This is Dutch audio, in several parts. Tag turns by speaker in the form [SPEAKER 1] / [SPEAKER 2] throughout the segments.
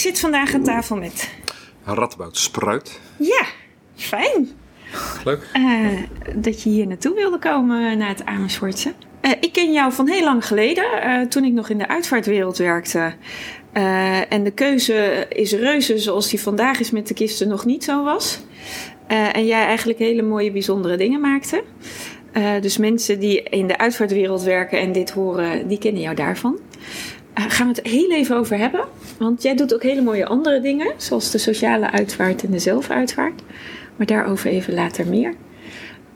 [SPEAKER 1] Zit vandaag aan tafel met.
[SPEAKER 2] Radboud Spruit.
[SPEAKER 1] Ja, fijn.
[SPEAKER 2] Leuk.
[SPEAKER 1] Uh, dat je hier naartoe wilde komen naar het Amersfoortse. Uh, ik ken jou van heel lang geleden, uh, toen ik nog in de uitvaartwereld werkte. en de keuze is reuze zoals die vandaag is met de kisten nog niet zo was. en jij eigenlijk hele mooie, bijzondere dingen maakte. dus mensen die in de uitvaartwereld werken en dit horen, die kennen jou daarvan. Gaan we het heel even over hebben. Want jij doet ook hele mooie andere dingen, zoals de sociale uitvaart en de zelfuitvaart. Maar daarover even later meer.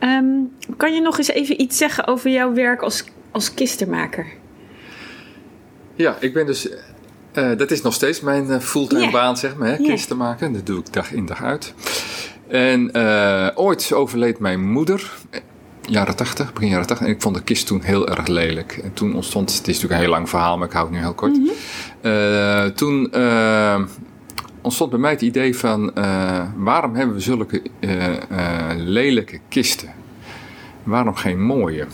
[SPEAKER 1] Um, kan je nog eens even iets zeggen over jouw werk als, als kistenmaker?
[SPEAKER 2] Ja, ik ben dus. Uh, dat is nog steeds mijn uh, fulltime yeah. baan, zeg maar, hè, yeah. kisten maken. Dat doe ik dag in dag uit. En ooit overleed mijn moeder jaren 80, begin jaren 80. En ik vond de kist toen heel erg lelijk. En toen ontstond, het is natuurlijk een heel lang verhaal, maar ik hou het nu heel kort. Mm -hmm. uh, toen uh, ontstond bij mij het idee van uh, waarom hebben we zulke lelijke kisten? Waarom geen mooie?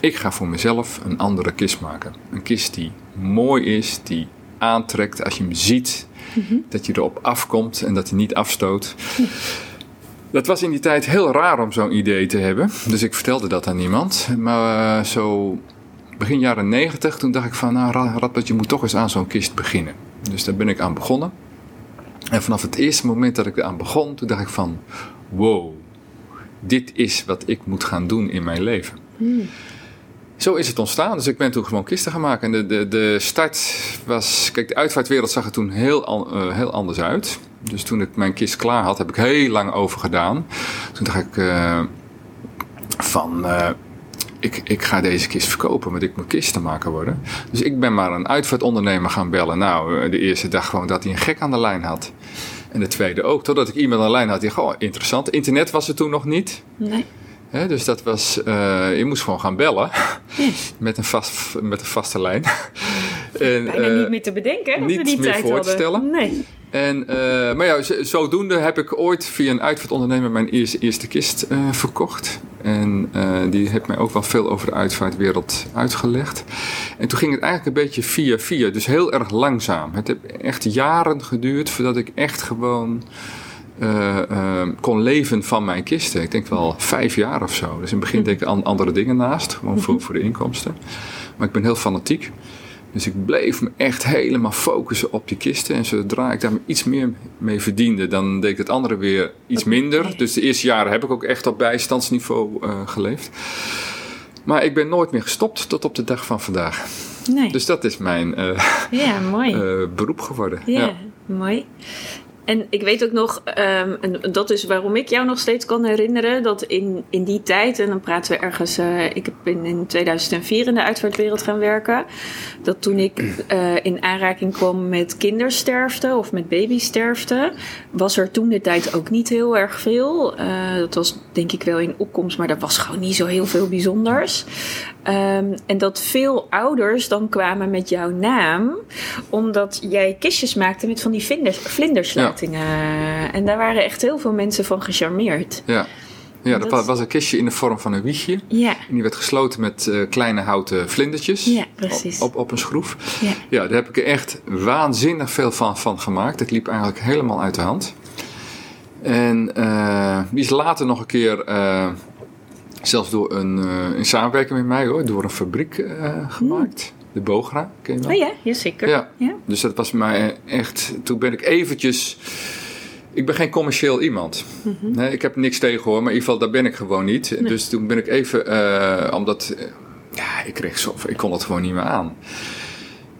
[SPEAKER 2] Ik ga voor mezelf een andere kist maken. Een kist die mooi is, die aantrekt als je hem ziet. Mm -hmm. Dat je erop afkomt en dat hij niet afstoot. Mm. Dat was in die tijd heel raar om zo'n idee te hebben. Dus ik vertelde dat aan niemand. Maar uh, zo begin jaren negentig, toen dacht ik van... Nou, Radboud, je moet toch eens aan zo'n kist beginnen. Dus daar ben ik aan begonnen. En vanaf het eerste moment dat ik eraan begon, toen dacht ik van... Wow, dit is wat ik moet gaan doen in mijn leven. Hmm. Zo is het ontstaan. Dus ik ben toen gewoon kisten gaan maken. En de, de, de start was... Kijk, de uitvaartwereld zag er toen heel, uh, heel anders uit. Dus toen ik mijn kist klaar had, heb ik heel lang over gedaan. Toen dacht ik uh, van... Uh, ik, ik ga deze kist verkopen, want ik moet kisten maken worden. Dus ik ben maar een uitvaartondernemer gaan bellen. Nou, de eerste dag gewoon dat hij een gek aan de lijn had. En de tweede ook, totdat ik iemand aan de lijn had die gewoon interessant. Internet was er toen nog niet.
[SPEAKER 1] Nee.
[SPEAKER 2] He, dus dat was, uh, je moest gewoon gaan bellen yes. met, een vast, met een vaste lijn.
[SPEAKER 1] en, Bijna uh, niet meer te bedenken,
[SPEAKER 2] niet
[SPEAKER 1] we die
[SPEAKER 2] meer
[SPEAKER 1] tijd
[SPEAKER 2] voor
[SPEAKER 1] hadden.
[SPEAKER 2] te stellen.
[SPEAKER 1] Nee.
[SPEAKER 2] En, uh, maar ja, zodoende heb ik ooit via een uitvaartondernemer mijn eerste, eerste kist verkocht. En die heeft mij ook wel veel over de uitvaartwereld uitgelegd. En toen ging het eigenlijk een beetje via via, dus heel erg langzaam. Het heeft echt jaren geduurd voordat ik echt gewoon... Uh, uh, kon leven van mijn kisten. Ik denk wel vijf jaar of zo. Dus in het begin deed ik aan andere dingen naast, gewoon voor, voor de inkomsten. Maar ik ben heel fanatiek. Dus ik bleef me echt helemaal focussen op die kisten. En zodra ik daar iets meer mee verdiende, dan deed ik het andere weer iets minder. Dus de eerste jaren heb ik ook echt op bijstandsniveau uh, geleefd. Maar ik ben nooit meer gestopt tot op de dag van vandaag.
[SPEAKER 1] Nee.
[SPEAKER 2] Dus dat is mijn
[SPEAKER 1] ja, mooi.
[SPEAKER 2] beroep geworden.
[SPEAKER 1] Ja,
[SPEAKER 2] ja.
[SPEAKER 1] mooi. En ik weet ook nog, um, en dat is waarom ik jou nog steeds kan herinneren, dat in, in die tijd, en dan praten we ergens, uh, ik ben in 2004 in de uitvaartwereld gaan werken, dat toen ik uh, in aanraking kwam met kindersterfte of met babysterfte, was er toen de tijd ook niet heel erg veel. Uh, dat was denk ik wel in opkomst, maar er was gewoon niet zo heel veel bijzonders. Um, en dat veel ouders dan kwamen met jouw naam, omdat jij kistjes maakte met van die vlinders, vlindersluitingen. Ja. En daar waren echt heel veel mensen van gecharmeerd.
[SPEAKER 2] Ja. Ja, dat, dat was een kistje in de vorm van een wiegje.
[SPEAKER 1] Ja.
[SPEAKER 2] En die werd gesloten met uh, kleine houten vlindertjes.
[SPEAKER 1] Ja, precies.
[SPEAKER 2] Op, op, op een schroef.
[SPEAKER 1] Ja.
[SPEAKER 2] ja, daar heb ik er echt waanzinnig veel van, van gemaakt. Het liep eigenlijk helemaal uit de hand. En uh, die is later nog een keer... Uh, zelfs door een, uh, in samenwerking met mij hoor, door een fabriek gemaakt. Mm. De Bogra, ken je wel?
[SPEAKER 1] Oh ja, ja zeker.
[SPEAKER 2] Ja.
[SPEAKER 1] ja.
[SPEAKER 2] Dus dat was mij echt, toen ben ik eventjes ik ben geen commercieel iemand. nee, ik heb niks tegen hoor, maar in ieder geval daar ben ik gewoon niet. Dus toen ben ik even, uh, omdat, uh, ja, ik kreeg zo, ik kon het gewoon niet meer aan.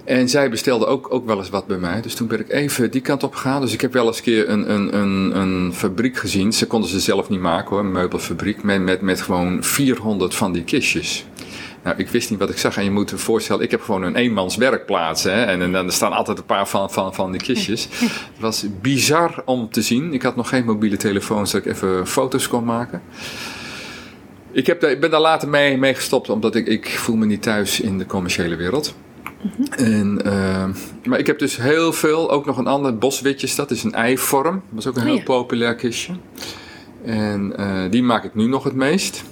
[SPEAKER 2] En zij bestelde ook, ook wel eens wat bij mij. Dus toen ben ik even die kant op gegaan. Dus ik heb wel eens een keer een, een, een, een fabriek gezien. Ze konden ze zelf niet maken hoor, een meubelfabriek. Met, met, met gewoon 400 van die kistjes. Nou, ik wist niet wat ik zag. En je moet je voorstellen, ik heb gewoon een eenmans werkplaats. Hè? En, en, er staan altijd een paar van, van, van die kistjes. Het was bizar om te zien. Ik had nog geen mobiele telefoon, zodat ik even foto's kon maken. Ik, heb, ik ben daar later mee, mee gestopt, omdat ik, ik voel me niet thuis in de commerciële wereld. En, uh, maar ik heb dus heel veel, ook nog een ander, boswitjes, dat is een eivorm. Dat was ook een heel oh ja. populair kistje. En uh, die maak ik nu nog het meest.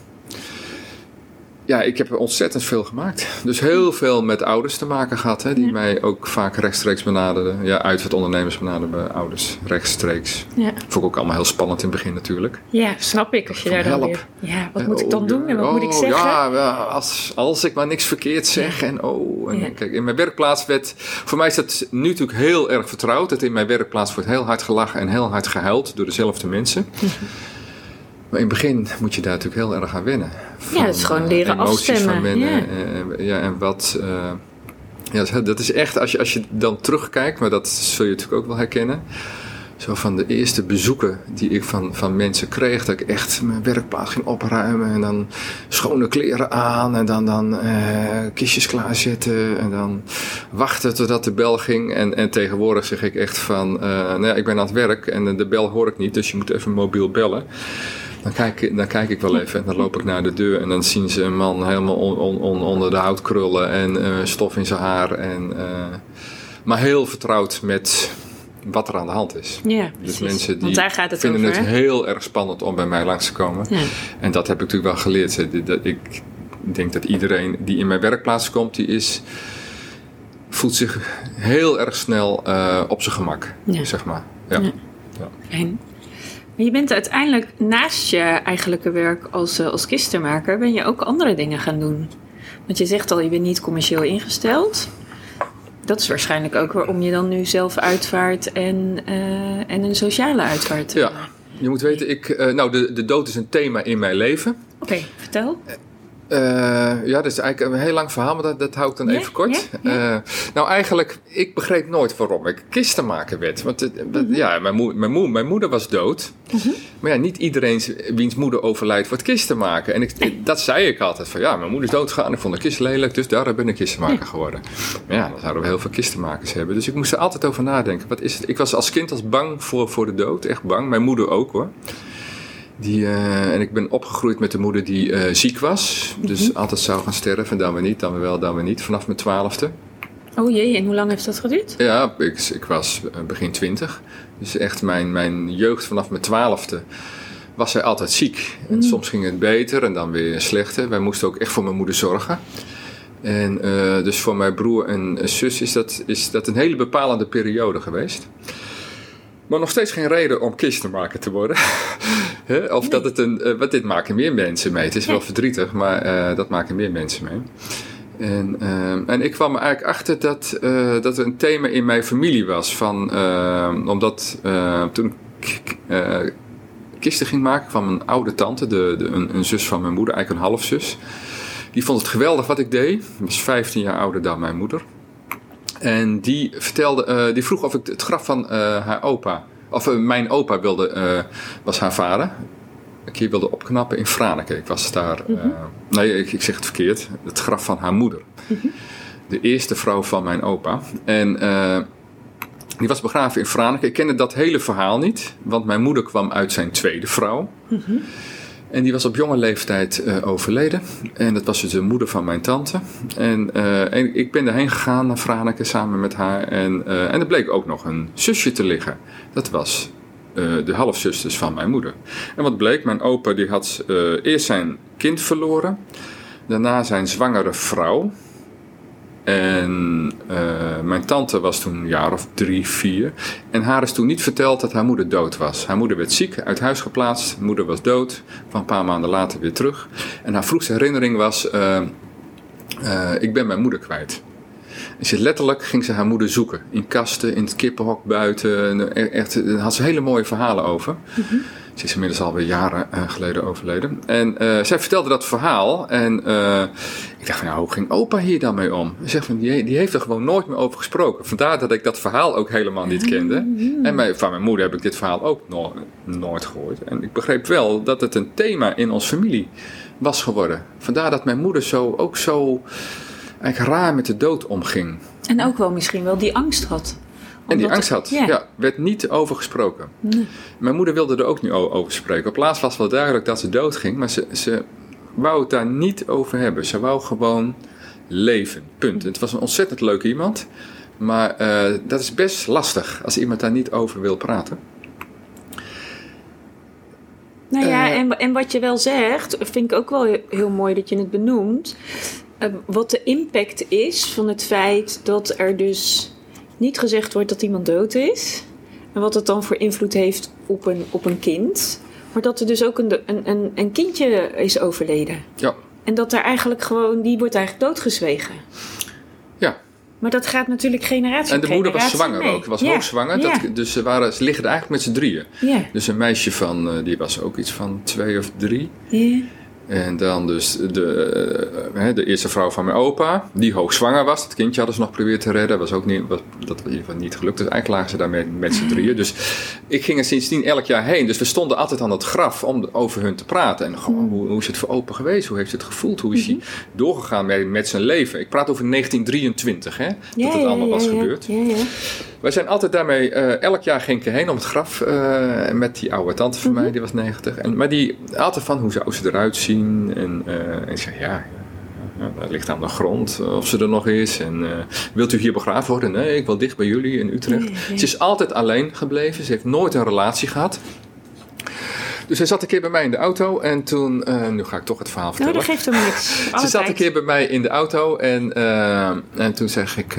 [SPEAKER 2] Ja, ik heb ontzettend veel gemaakt. Dus heel veel met ouders te maken gehad, hè, die ja. mij ook vaak rechtstreeks benaderden. Ja, uit het ondernemers benaderden ouders, rechtstreeks. Ja. Vond ik ook allemaal heel spannend in het begin natuurlijk.
[SPEAKER 1] Ja, snap ik. Als je daar dan weer... Ja, wat moet ik dan doen en wat oh, moet ik zeggen?
[SPEAKER 2] Ja, als, als ik maar niks verkeerd zeg. En oh, en kijk, in mijn werkplaats werd... Voor mij is dat nu natuurlijk heel erg vertrouwd. Dat in mijn werkplaats wordt heel hard gelachen en heel hard gehuild door dezelfde mensen. Maar in het begin moet je daar natuurlijk heel erg aan wennen.
[SPEAKER 1] Van, ja, het is gewoon leren afstemmen. Van wennen,
[SPEAKER 2] ja. Uh, ja, en wat... Uh, ja, dat is echt, als je, als je dan terugkijkt, maar dat zul je natuurlijk ook wel herkennen. Zo van de eerste bezoeken die ik van, van mensen kreeg, dat ik echt mijn werkplaats ging opruimen en dan schone kleren aan en dan, dan uh, kistjes klaarzetten en dan wachten totdat de bel ging. En, en tegenwoordig zeg ik echt van, uh, nou ja, ik ben aan het werk en de bel hoor ik niet, dus je moet even mobiel bellen. Dan kijk, dan kijk ik wel even en dan loop ik naar de deur en dan zien ze een man helemaal on, on, on, onder de hout krullen en uh, stof in zijn haar. En, uh, maar heel vertrouwd met wat er aan de hand is.
[SPEAKER 1] Ja,
[SPEAKER 2] dus mensen die
[SPEAKER 1] het
[SPEAKER 2] vinden
[SPEAKER 1] over,
[SPEAKER 2] het heel erg spannend om bij mij langs te komen.
[SPEAKER 1] Ja.
[SPEAKER 2] En dat heb ik natuurlijk wel geleerd. Ik denk dat iedereen die in mijn werkplaats komt, die is voelt zich heel erg snel uh, op zijn gemak,
[SPEAKER 1] ja.
[SPEAKER 2] zeg maar. Ja.
[SPEAKER 1] Ja.
[SPEAKER 2] Ja.
[SPEAKER 1] En je bent uiteindelijk naast je eigenlijke werk als, uh, als kistenmaker, ben je ook andere dingen gaan doen. Want je zegt al, je bent niet commercieel ingesteld. Dat is waarschijnlijk ook waarom je dan nu zelf uitvaart en, uh, en een sociale uitvaart.
[SPEAKER 2] Ja, je moet weten, ik, uh, nou, de, de dood is een thema in mijn leven.
[SPEAKER 1] Oké, okay, vertel.
[SPEAKER 2] Uh, ja, dat is eigenlijk een heel lang verhaal, maar dat, dat hou ik dan even kort. Uh, nou, eigenlijk, ik begreep nooit waarom ik kistenmaker werd. Want uh, mm -hmm. ja, mijn, moe, mijn, moeder was dood. Mm -hmm. Maar ja, niet iedereen wiens moeder overlijdt wordt kistenmaker. En ik, dat zei ik altijd van, ja, mijn moeder is doodgegaan. Ik vond de kist lelijk, dus daar ben ik kistenmaker geworden. Maar ja, dan zouden we heel veel kistenmakers hebben. Dus ik moest er altijd over nadenken. Wat is het? Ik was als kind als bang voor, voor de dood, echt bang. Mijn moeder ook hoor. Die, uh, en ik ben opgegroeid met een moeder die uh, ziek was. Mm -hmm. Dus altijd zou gaan sterven. Dan weer niet, dan weer wel, dan weer niet. Vanaf mijn twaalfde.
[SPEAKER 1] Oh jee, en hoe lang heeft dat geduurd?
[SPEAKER 2] Ja, ik, ik was begin twintig. Dus echt mijn, mijn jeugd vanaf mijn twaalfde was zij altijd ziek. En mm. soms ging het beter en dan weer slechter. Wij moesten ook echt voor mijn moeder zorgen. En uh, dus voor mijn broer en zus is dat, is dat een hele bepalende periode geweest. Maar nog steeds geen reden om kistenmaker te worden. of nee. dat het een. Uh, wat dit maken meer mensen mee. Het is ja. wel verdrietig, maar uh, dat maken meer mensen mee. En, uh, en ik kwam er eigenlijk achter dat, dat er een thema in mijn familie was. Van, omdat toen ik kisten ging maken, kwam een oude tante, de, de, een, een, zus van mijn moeder, eigenlijk een halfzus. Die vond het geweldig wat ik deed. Ze was 15 jaar ouder dan mijn moeder. En die, vertelde, uh, die vroeg of ik het graf van uh, haar opa, of uh, mijn opa wilde, was haar vader, een keer wilde opknappen in Franeker. Ik was daar, mm -hmm. nee, ik, ik, zeg het verkeerd, het graf van haar moeder. Mm -hmm. De eerste vrouw van mijn opa. En die was begraven in Franeker. Ik kende dat hele verhaal niet, want mijn moeder kwam uit zijn tweede vrouw. Mm -hmm. En die was op jonge leeftijd uh, overleden. En dat was dus de moeder van mijn tante. En, uh, en ik ben erheen gegaan naar Franeker samen met haar. En, uh, en er bleek ook nog een zusje te liggen. Dat was de halfzusters van mijn moeder. En wat bleek, mijn opa die had eerst zijn kind verloren. Daarna zijn zwangere vrouw. En uh, mijn tante was toen een jaar of drie, vier. En haar is toen niet verteld dat haar moeder dood was. Haar moeder werd ziek, uit huis geplaatst. Moeder was dood. Van een paar maanden later weer terug. En haar vroegste herinnering was: uh, uh, Ik ben mijn moeder kwijt. En ze letterlijk ging ze haar moeder zoeken. In kasten, in het kippenhok buiten. Echt, daar had ze hele mooie verhalen over. Mhm. Ze is inmiddels alweer jaren uh, geleden overleden. En uh, zij vertelde dat verhaal. En uh, ik dacht van, nou, hoe ging opa hier dan mee om? Ze zegt van, die, die, heeft er gewoon nooit meer over gesproken. Vandaar dat ik dat verhaal ook helemaal niet kende. En mijn, van mijn moeder heb ik dit verhaal ook no nooit gehoord. En ik begreep wel dat het een thema in onze familie was geworden. Vandaar dat mijn moeder zo, ook zo eigenlijk raar met de dood omging.
[SPEAKER 1] En ook wel misschien wel die angst had.
[SPEAKER 2] En die angst had, ja. werd niet over gesproken. Nee. Mijn moeder wilde er ook niet over spreken. Op laatst was wel duidelijk dat ze doodging, maar ze, ze wou het daar niet over hebben. Ze wou gewoon leven, punt. het was een ontzettend leuke iemand, maar uh, dat is best lastig als iemand daar niet over wil praten.
[SPEAKER 1] Nou ja, uh, en, en wat je wel zegt, vind ik ook wel heel mooi dat je het benoemt. Uh, wat de impact is van het feit dat er dus niet gezegd wordt dat iemand dood is. En wat het dan voor invloed heeft op een, op een kind. Maar dat er dus ook een, een, een kindje is overleden.
[SPEAKER 2] Ja.
[SPEAKER 1] En dat er eigenlijk gewoon, die wordt eigenlijk doodgezwegen.
[SPEAKER 2] Ja.
[SPEAKER 1] Maar dat gaat natuurlijk generatie
[SPEAKER 2] En de moeder was zwanger ook, was ja. hoogzwanger. Dat, dus ze, waren, ze liggen eigenlijk met z'n drieën.
[SPEAKER 1] Ja.
[SPEAKER 2] Dus een meisje van, uh, die was ook iets van twee of drie.
[SPEAKER 1] Ja.
[SPEAKER 2] En dan dus de, uh, de eerste vrouw van mijn opa, die hoogzwanger was. Het kindje hadden ze nog geprobeerd te redden. Was ook niet, was, dat was in ieder geval niet gelukt. Dus eigenlijk lagen ze daar met, met z'n drieën. Dus ik ging er sindsdien elk jaar heen. Dus we stonden altijd aan het graf om over hun te praten. En gewoon, hoe, hoe is het voor opa geweest? Hoe heeft het gevoeld? Hoe is hij doorgegaan met, met zijn leven? Ik praat over 1923, hè? Dat het allemaal was gebeurd. Wij zijn altijd daarmee, uh, elk jaar ging ik heen om het graf uh, met die oude tante van mij, die was 90. En, maar die altijd van hoe zou ze eruit zien. En, uh, ik zei ja, dat ligt aan de grond of ze er nog is. En wilt u hier begraven worden? Nee, ik wil dicht bij jullie in Utrecht. Nee, nee. Ze is altijd alleen gebleven. Ze heeft nooit een relatie gehad. Dus hij zat een keer bij mij in de auto en toen, uh, nu ga ik toch het verhaal vertellen.
[SPEAKER 1] Nou, dat geeft hem niks.
[SPEAKER 2] Ze zat een keer bij mij in de auto en, uh, en toen zeg ik,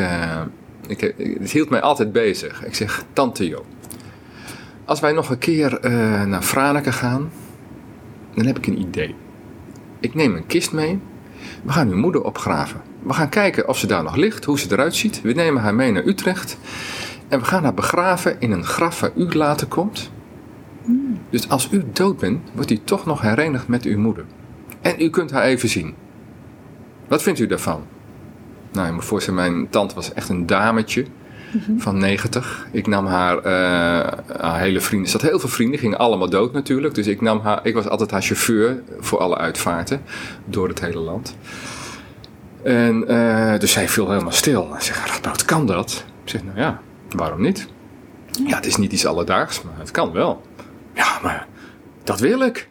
[SPEAKER 2] ik, het hield mij altijd bezig. Ik zeg, tante Jo, als wij nog een keer naar Franeker gaan, dan heb ik een idee. Ik neem een kist mee, we gaan uw moeder opgraven. We gaan kijken of ze daar nog ligt, hoe ze eruit ziet. We nemen haar mee naar Utrecht en we gaan haar begraven in een graf waar u later komt. Dus als u dood bent, wordt u toch nog herenigd met uw moeder. En u kunt haar even zien. Wat vindt u daarvan? Nou, je moet voorstellen, mijn tante was echt een dametje mm-hmm. van 90. Ik nam haar, uh, haar hele vrienden, ze had heel veel vrienden, gingen allemaal dood natuurlijk. Dus ik, nam haar, ik was altijd haar chauffeur voor alle uitvaarten door het hele land. En uh, dus zij viel helemaal stil. En zei, Radboud, kan dat? Ik zeg, nou ja, waarom niet? Ja, het is niet iets alledaags, maar het kan wel. Ja, maar dat wil ik.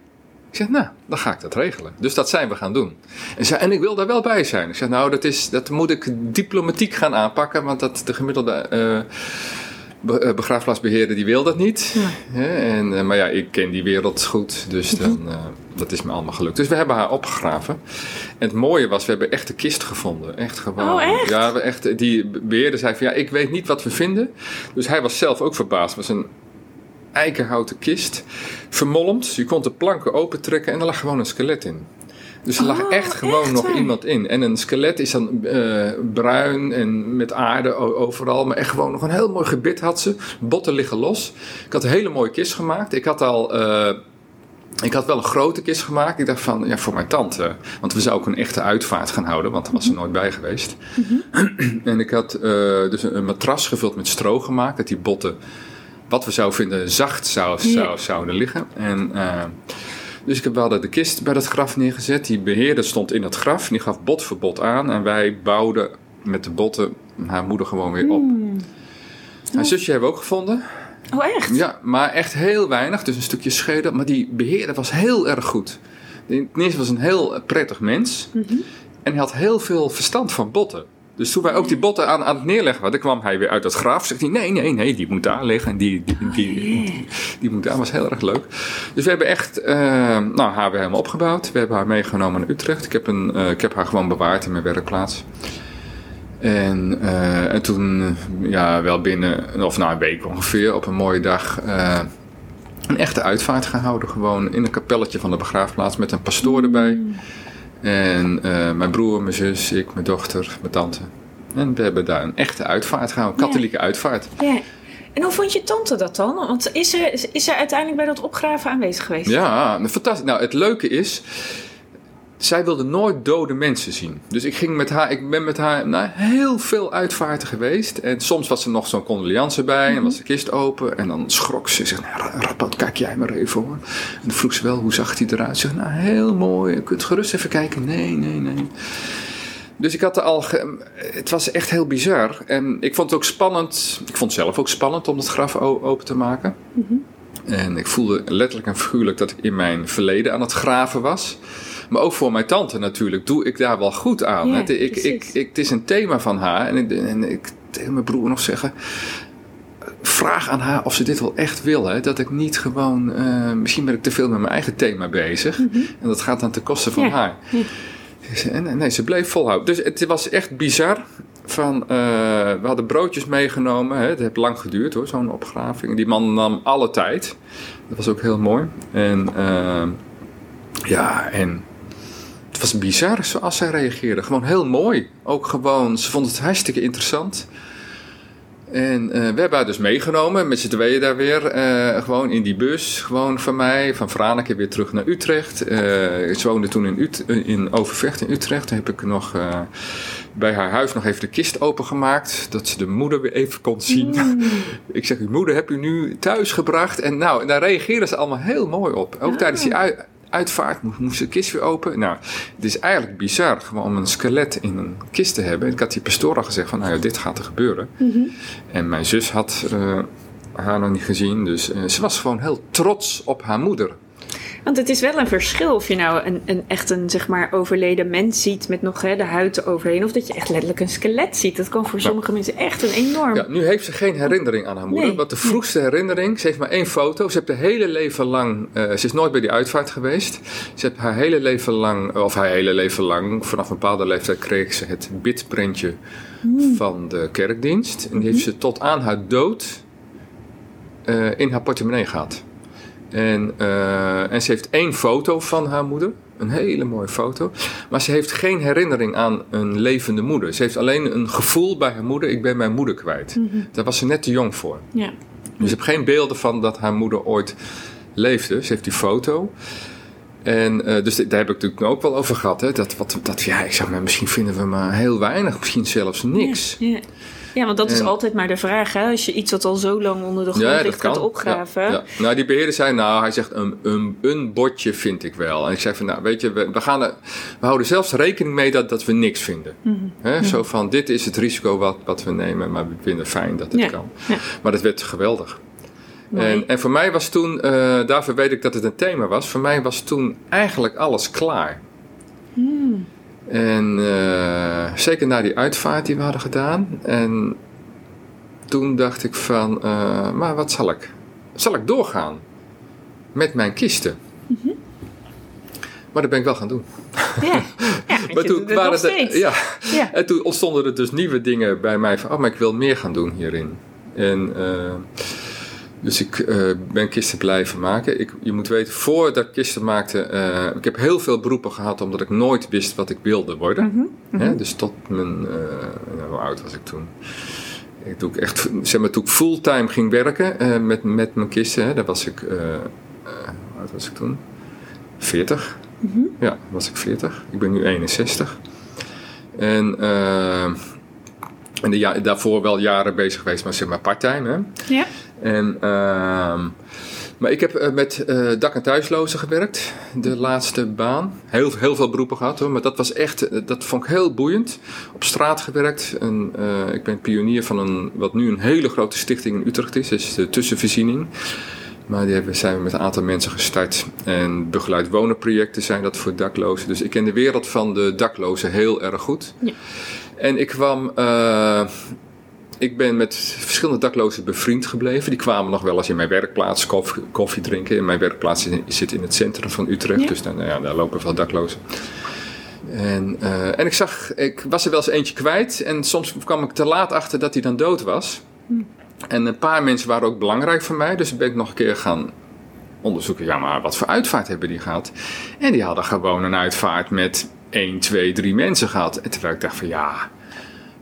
[SPEAKER 2] Ik zeg, nou, dan ga ik dat regelen. Dus dat zijn we gaan doen. En, zei, en ik wil daar wel bij zijn. Ik zeg, nou, dat, is, dat moet ik diplomatiek gaan aanpakken, want dat de gemiddelde uh, begraafplaatsbeheerder die wil dat niet. Ja. En, uh, maar ja, ik ken die wereld goed, dus dan, uh, dat is me allemaal gelukt. Dus we hebben haar opgegraven. En het mooie was, we hebben echt de kist gevonden. Echt gewoon.
[SPEAKER 1] Oh, echt?
[SPEAKER 2] Ja, we echt, die beheerder zei van, ja, ik weet niet wat we vinden. Dus hij was zelf ook verbaasd. Het was een eikenhouten kist, vermolmd. Je kon de planken opentrekken en er lag gewoon een skelet in. Dus er lag oh, echt gewoon echt nog iemand in. En een skelet is dan uh, bruin en met aarde overal. Maar echt gewoon nog een heel mooi gebit had ze. Botten liggen los. Ik had een hele mooie kist gemaakt. Ik had al... Uh, ik had wel een grote kist gemaakt. Ik dacht van, ja, voor mijn tante. Want we zouden ook een echte uitvaart gaan houden, want daar was ze nooit bij geweest. Mm -hmm. en ik had uh, dus een matras gevuld met stro gemaakt, dat die botten wat we zouden vinden zacht zou, zou, zouden liggen. En, uh, dus ik heb wel de kist bij dat graf neergezet. Die beheerder stond in het graf. Die gaf bot voor bot aan. En wij bouwden met de botten haar moeder gewoon weer op. Mm. Haar zusje hebben we ook gevonden.
[SPEAKER 1] Oh, echt?
[SPEAKER 2] Ja, maar echt heel weinig. Dus een stukje schedel. Maar die beheerder was heel erg goed. Ten eerste was een heel prettig mens. Mm -hmm. En hij had heel veel verstand van botten. Dus toen wij ook die botten aan, aan het neerleggen hadden, kwam hij weer uit het graf. Zegt hij, nee, nee, nee, die moet daar liggen. En die, die, die, die, moet daar. was heel erg leuk. Dus we hebben echt uh, nou, haar weer helemaal opgebouwd. We hebben haar meegenomen naar Utrecht. Ik heb, een, uh, ik heb haar gewoon bewaard in mijn werkplaats. En, uh, en toen, ja, wel binnen, of na een week ongeveer, op een mooie dag... een echte uitvaart gehouden. Gewoon in een kapelletje van de begraafplaats met een pastoor erbij. Mm. En uh, mijn broer, mijn zus, ik, mijn dochter, mijn tante. En we hebben daar een echte uitvaart gehouden, een katholieke uitvaart.
[SPEAKER 1] Ja. En hoe vond je tante dat dan? Want is ze, is ze uiteindelijk bij dat opgraven aanwezig geweest?
[SPEAKER 2] Ja, fantastisch. Nou, het leuke is, zij wilde nooit dode mensen zien. Dus ik, ging met haar, ik ben met haar naar heel veel uitvaarten geweest. En soms was er nog zo'n condoleance bij. En was de kist open. En dan schrok ze. Ze nou, Rappot, kijk jij maar even hoor. En dan vroeg ze wel, hoe zag hij eruit? Ze nou, heel mooi. Je kunt gerust even kijken. Nee, nee, nee. Dus ik had er al. het was echt heel bizar. En ik vond het ook spannend. Ik vond het zelf ook spannend om het graf open te maken. En ik voelde letterlijk en figuurlijk dat ik in mijn verleden aan het graven was. Maar ook voor mijn tante natuurlijk doe ik daar wel goed aan. het, ik, ik, ik, het is een thema van haar. En ik, en ik tegen mijn broer nog zeggen vraag aan haar of ze dit wel echt wil. Hè? Dat ik niet gewoon. Uh, misschien ben ik te veel met mijn eigen thema bezig. Mhm. En dat gaat dan ten koste van haar. En nee, ze bleef volhouden. Dus het was echt bizar. Van, uh, we hadden broodjes meegenomen. Hè? Het heeft lang geduurd hoor, zo'n opgraving. Die man nam alle tijd. Dat was ook heel mooi. En uh, ja, en het was bizar zoals zij reageerde. Gewoon heel mooi. Ook gewoon, ze vond het hartstikke interessant. En uh, we hebben haar dus meegenomen, met z'n tweeën daar weer, uh, gewoon in die bus, gewoon van mij, van Franeker weer terug naar Utrecht. Uh, ik woonde toen in, Ut in Overvecht in Utrecht. Toen heb ik nog bij haar huis nog even de kist opengemaakt, dat ze de moeder weer even kon zien. Mm. ik zeg, uw moeder heb u nu thuis gebracht. En nou, daar reageerden ze allemaal heel mooi op. Ook tijdens die uitvaart moest, moest de kist weer open. Nou, het is eigenlijk bizar gewoon om een skelet in een kist te hebben. Ik had die pastoor al gezegd van, nou ja, dit gaat er gebeuren. Mhm. En mijn zus had uh, haar nog niet gezien, dus uh, ze was gewoon heel trots op haar moeder.
[SPEAKER 1] Want het is wel een verschil of je nou een, een echt een zeg maar overleden mens ziet met nog hè, de huid eroverheen. Of dat je echt letterlijk een skelet ziet. Dat kan voor sommige mensen echt een enorm...
[SPEAKER 2] Ja, nu heeft ze geen herinnering aan haar moeder. Nee. Want de vroegste herinnering, ze heeft maar één foto. Ze heeft haar hele leven lang, uh, ze is nooit bij die uitvaart geweest. Ze heeft haar hele leven lang, of haar hele leven lang, vanaf een bepaalde leeftijd kreeg ze het bidprintje hmm. van de kerkdienst. En die heeft ze tot aan haar dood uh, in haar portemonnee gehad. En, uh, en ze heeft één foto van haar moeder. Een hele mooie foto. Maar ze heeft geen herinnering aan een levende moeder. Ze heeft alleen een gevoel bij haar moeder: ik ben mijn moeder kwijt. Mm Daar was ze net te jong voor. Ja. Dus ze heeft geen beelden van dat haar moeder ooit leefde. Ze heeft die foto. En uh, dus daar heb ik natuurlijk ook wel over gehad. Hè? Dat, wat, dat, ja, ik zeg maar, misschien vinden we maar heel weinig, misschien zelfs niks.
[SPEAKER 1] Ja, ja. Ja, want dat is altijd maar de vraag. Hè? Als je iets wat al zo lang onder de grond ligt gaat opgraven. Ja,
[SPEAKER 2] Nou, die beheerder zei, nou, hij zegt een, een, een bordje vind ik wel. En ik zei van, nou, weet je, we, we, gaan er, we houden zelfs rekening mee dat, dat we niks vinden. Mm Hè? Zo van, dit is het risico wat, wat we nemen, maar we vinden fijn dat het kan. Maar dat werd geweldig. En, en, voor mij was toen, uh, daarvoor weet ik dat het een thema was, voor mij was toen eigenlijk alles klaar. Mm. En uh, zeker na die uitvaart die we hadden gedaan. En toen dacht ik van, uh, maar wat zal ik? Zal ik doorgaan met mijn kisten? Mm -hmm. Maar dat ben ik wel gaan doen.
[SPEAKER 1] Ja, ja maar toen waren het,
[SPEAKER 2] ja. ja. En toen ontstonden er dus nieuwe dingen bij mij van, oh, maar ik wil meer gaan doen hierin. En uh, dus ik uh, ben kisten blijven maken. Ik, je moet weten, voordat ik kisten maakte, uh, ik heb heel veel beroepen gehad omdat ik nooit wist wat ik wilde worden. Mm -hmm. dus tot mijn, uh, nou, hoe oud was ik toen? Ik doe echt, zeg maar, toen ik fulltime ging werken met, met mijn kisten, hè, daar was ik, hoe oud was ik toen? 40. Mm -hmm. Ja, was ik 40. Ik ben nu 61. En en de daarvoor wel jaren bezig geweest, maar zeg maar parttime. Hè? Ja. En, uh, maar ik heb uh, met uh, dak- en thuislozen gewerkt, de laatste baan. Heel, heel veel beroepen gehad hoor, maar dat was echt, eh, dat vond ik heel boeiend. Op straat gewerkt. En, ik ben pionier van een, wat nu een hele grote stichting in Utrecht is, is de Tussenvoorziening. Maar die hebben, zijn we met een aantal mensen gestart. En begeleid wonen projecten zijn dat voor daklozen. Dus ik ken de wereld van de daklozen heel erg goed. Ja. En ik kwam. Uh, ik ben met verschillende daklozen bevriend gebleven. Die kwamen nog wel eens in mijn werkplaats koffie, koffie drinken. En mijn werkplaats zit in het centrum van Utrecht. Dus dan, nou ja, daar lopen veel daklozen. En, uh, en ik zag, ik was er wel eens eentje kwijt. En soms kwam ik te laat achter dat hij dan dood was. Hm. En een paar mensen waren ook belangrijk voor mij. Dus ben ik nog een keer gaan onderzoeken. Ja, maar wat voor uitvaart hebben die gehad? En die hadden gewoon een uitvaart met 1, 2, 3 mensen gehad. En terwijl ik dacht van ja,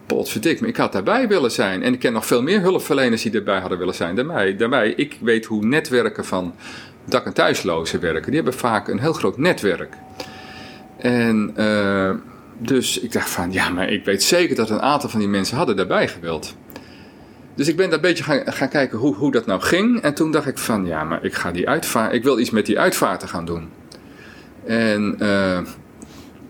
[SPEAKER 2] potverdik, maar ik had daarbij willen zijn. En ik ken nog veel meer hulpverleners die erbij hadden willen zijn. Daarbij, daarbij ik weet hoe netwerken van dak- en thuislozen werken. Die hebben vaak een heel groot netwerk. En uh, dus ik dacht van, ja, maar ik weet zeker dat een aantal van die mensen hadden daarbij gewild. Dus ik ben daar een beetje gaan, gaan kijken hoe, hoe dat nou ging. En toen dacht ik van, ja, maar ik ga die uitvaart, ik wil iets met die uitvaarten gaan doen. En uh,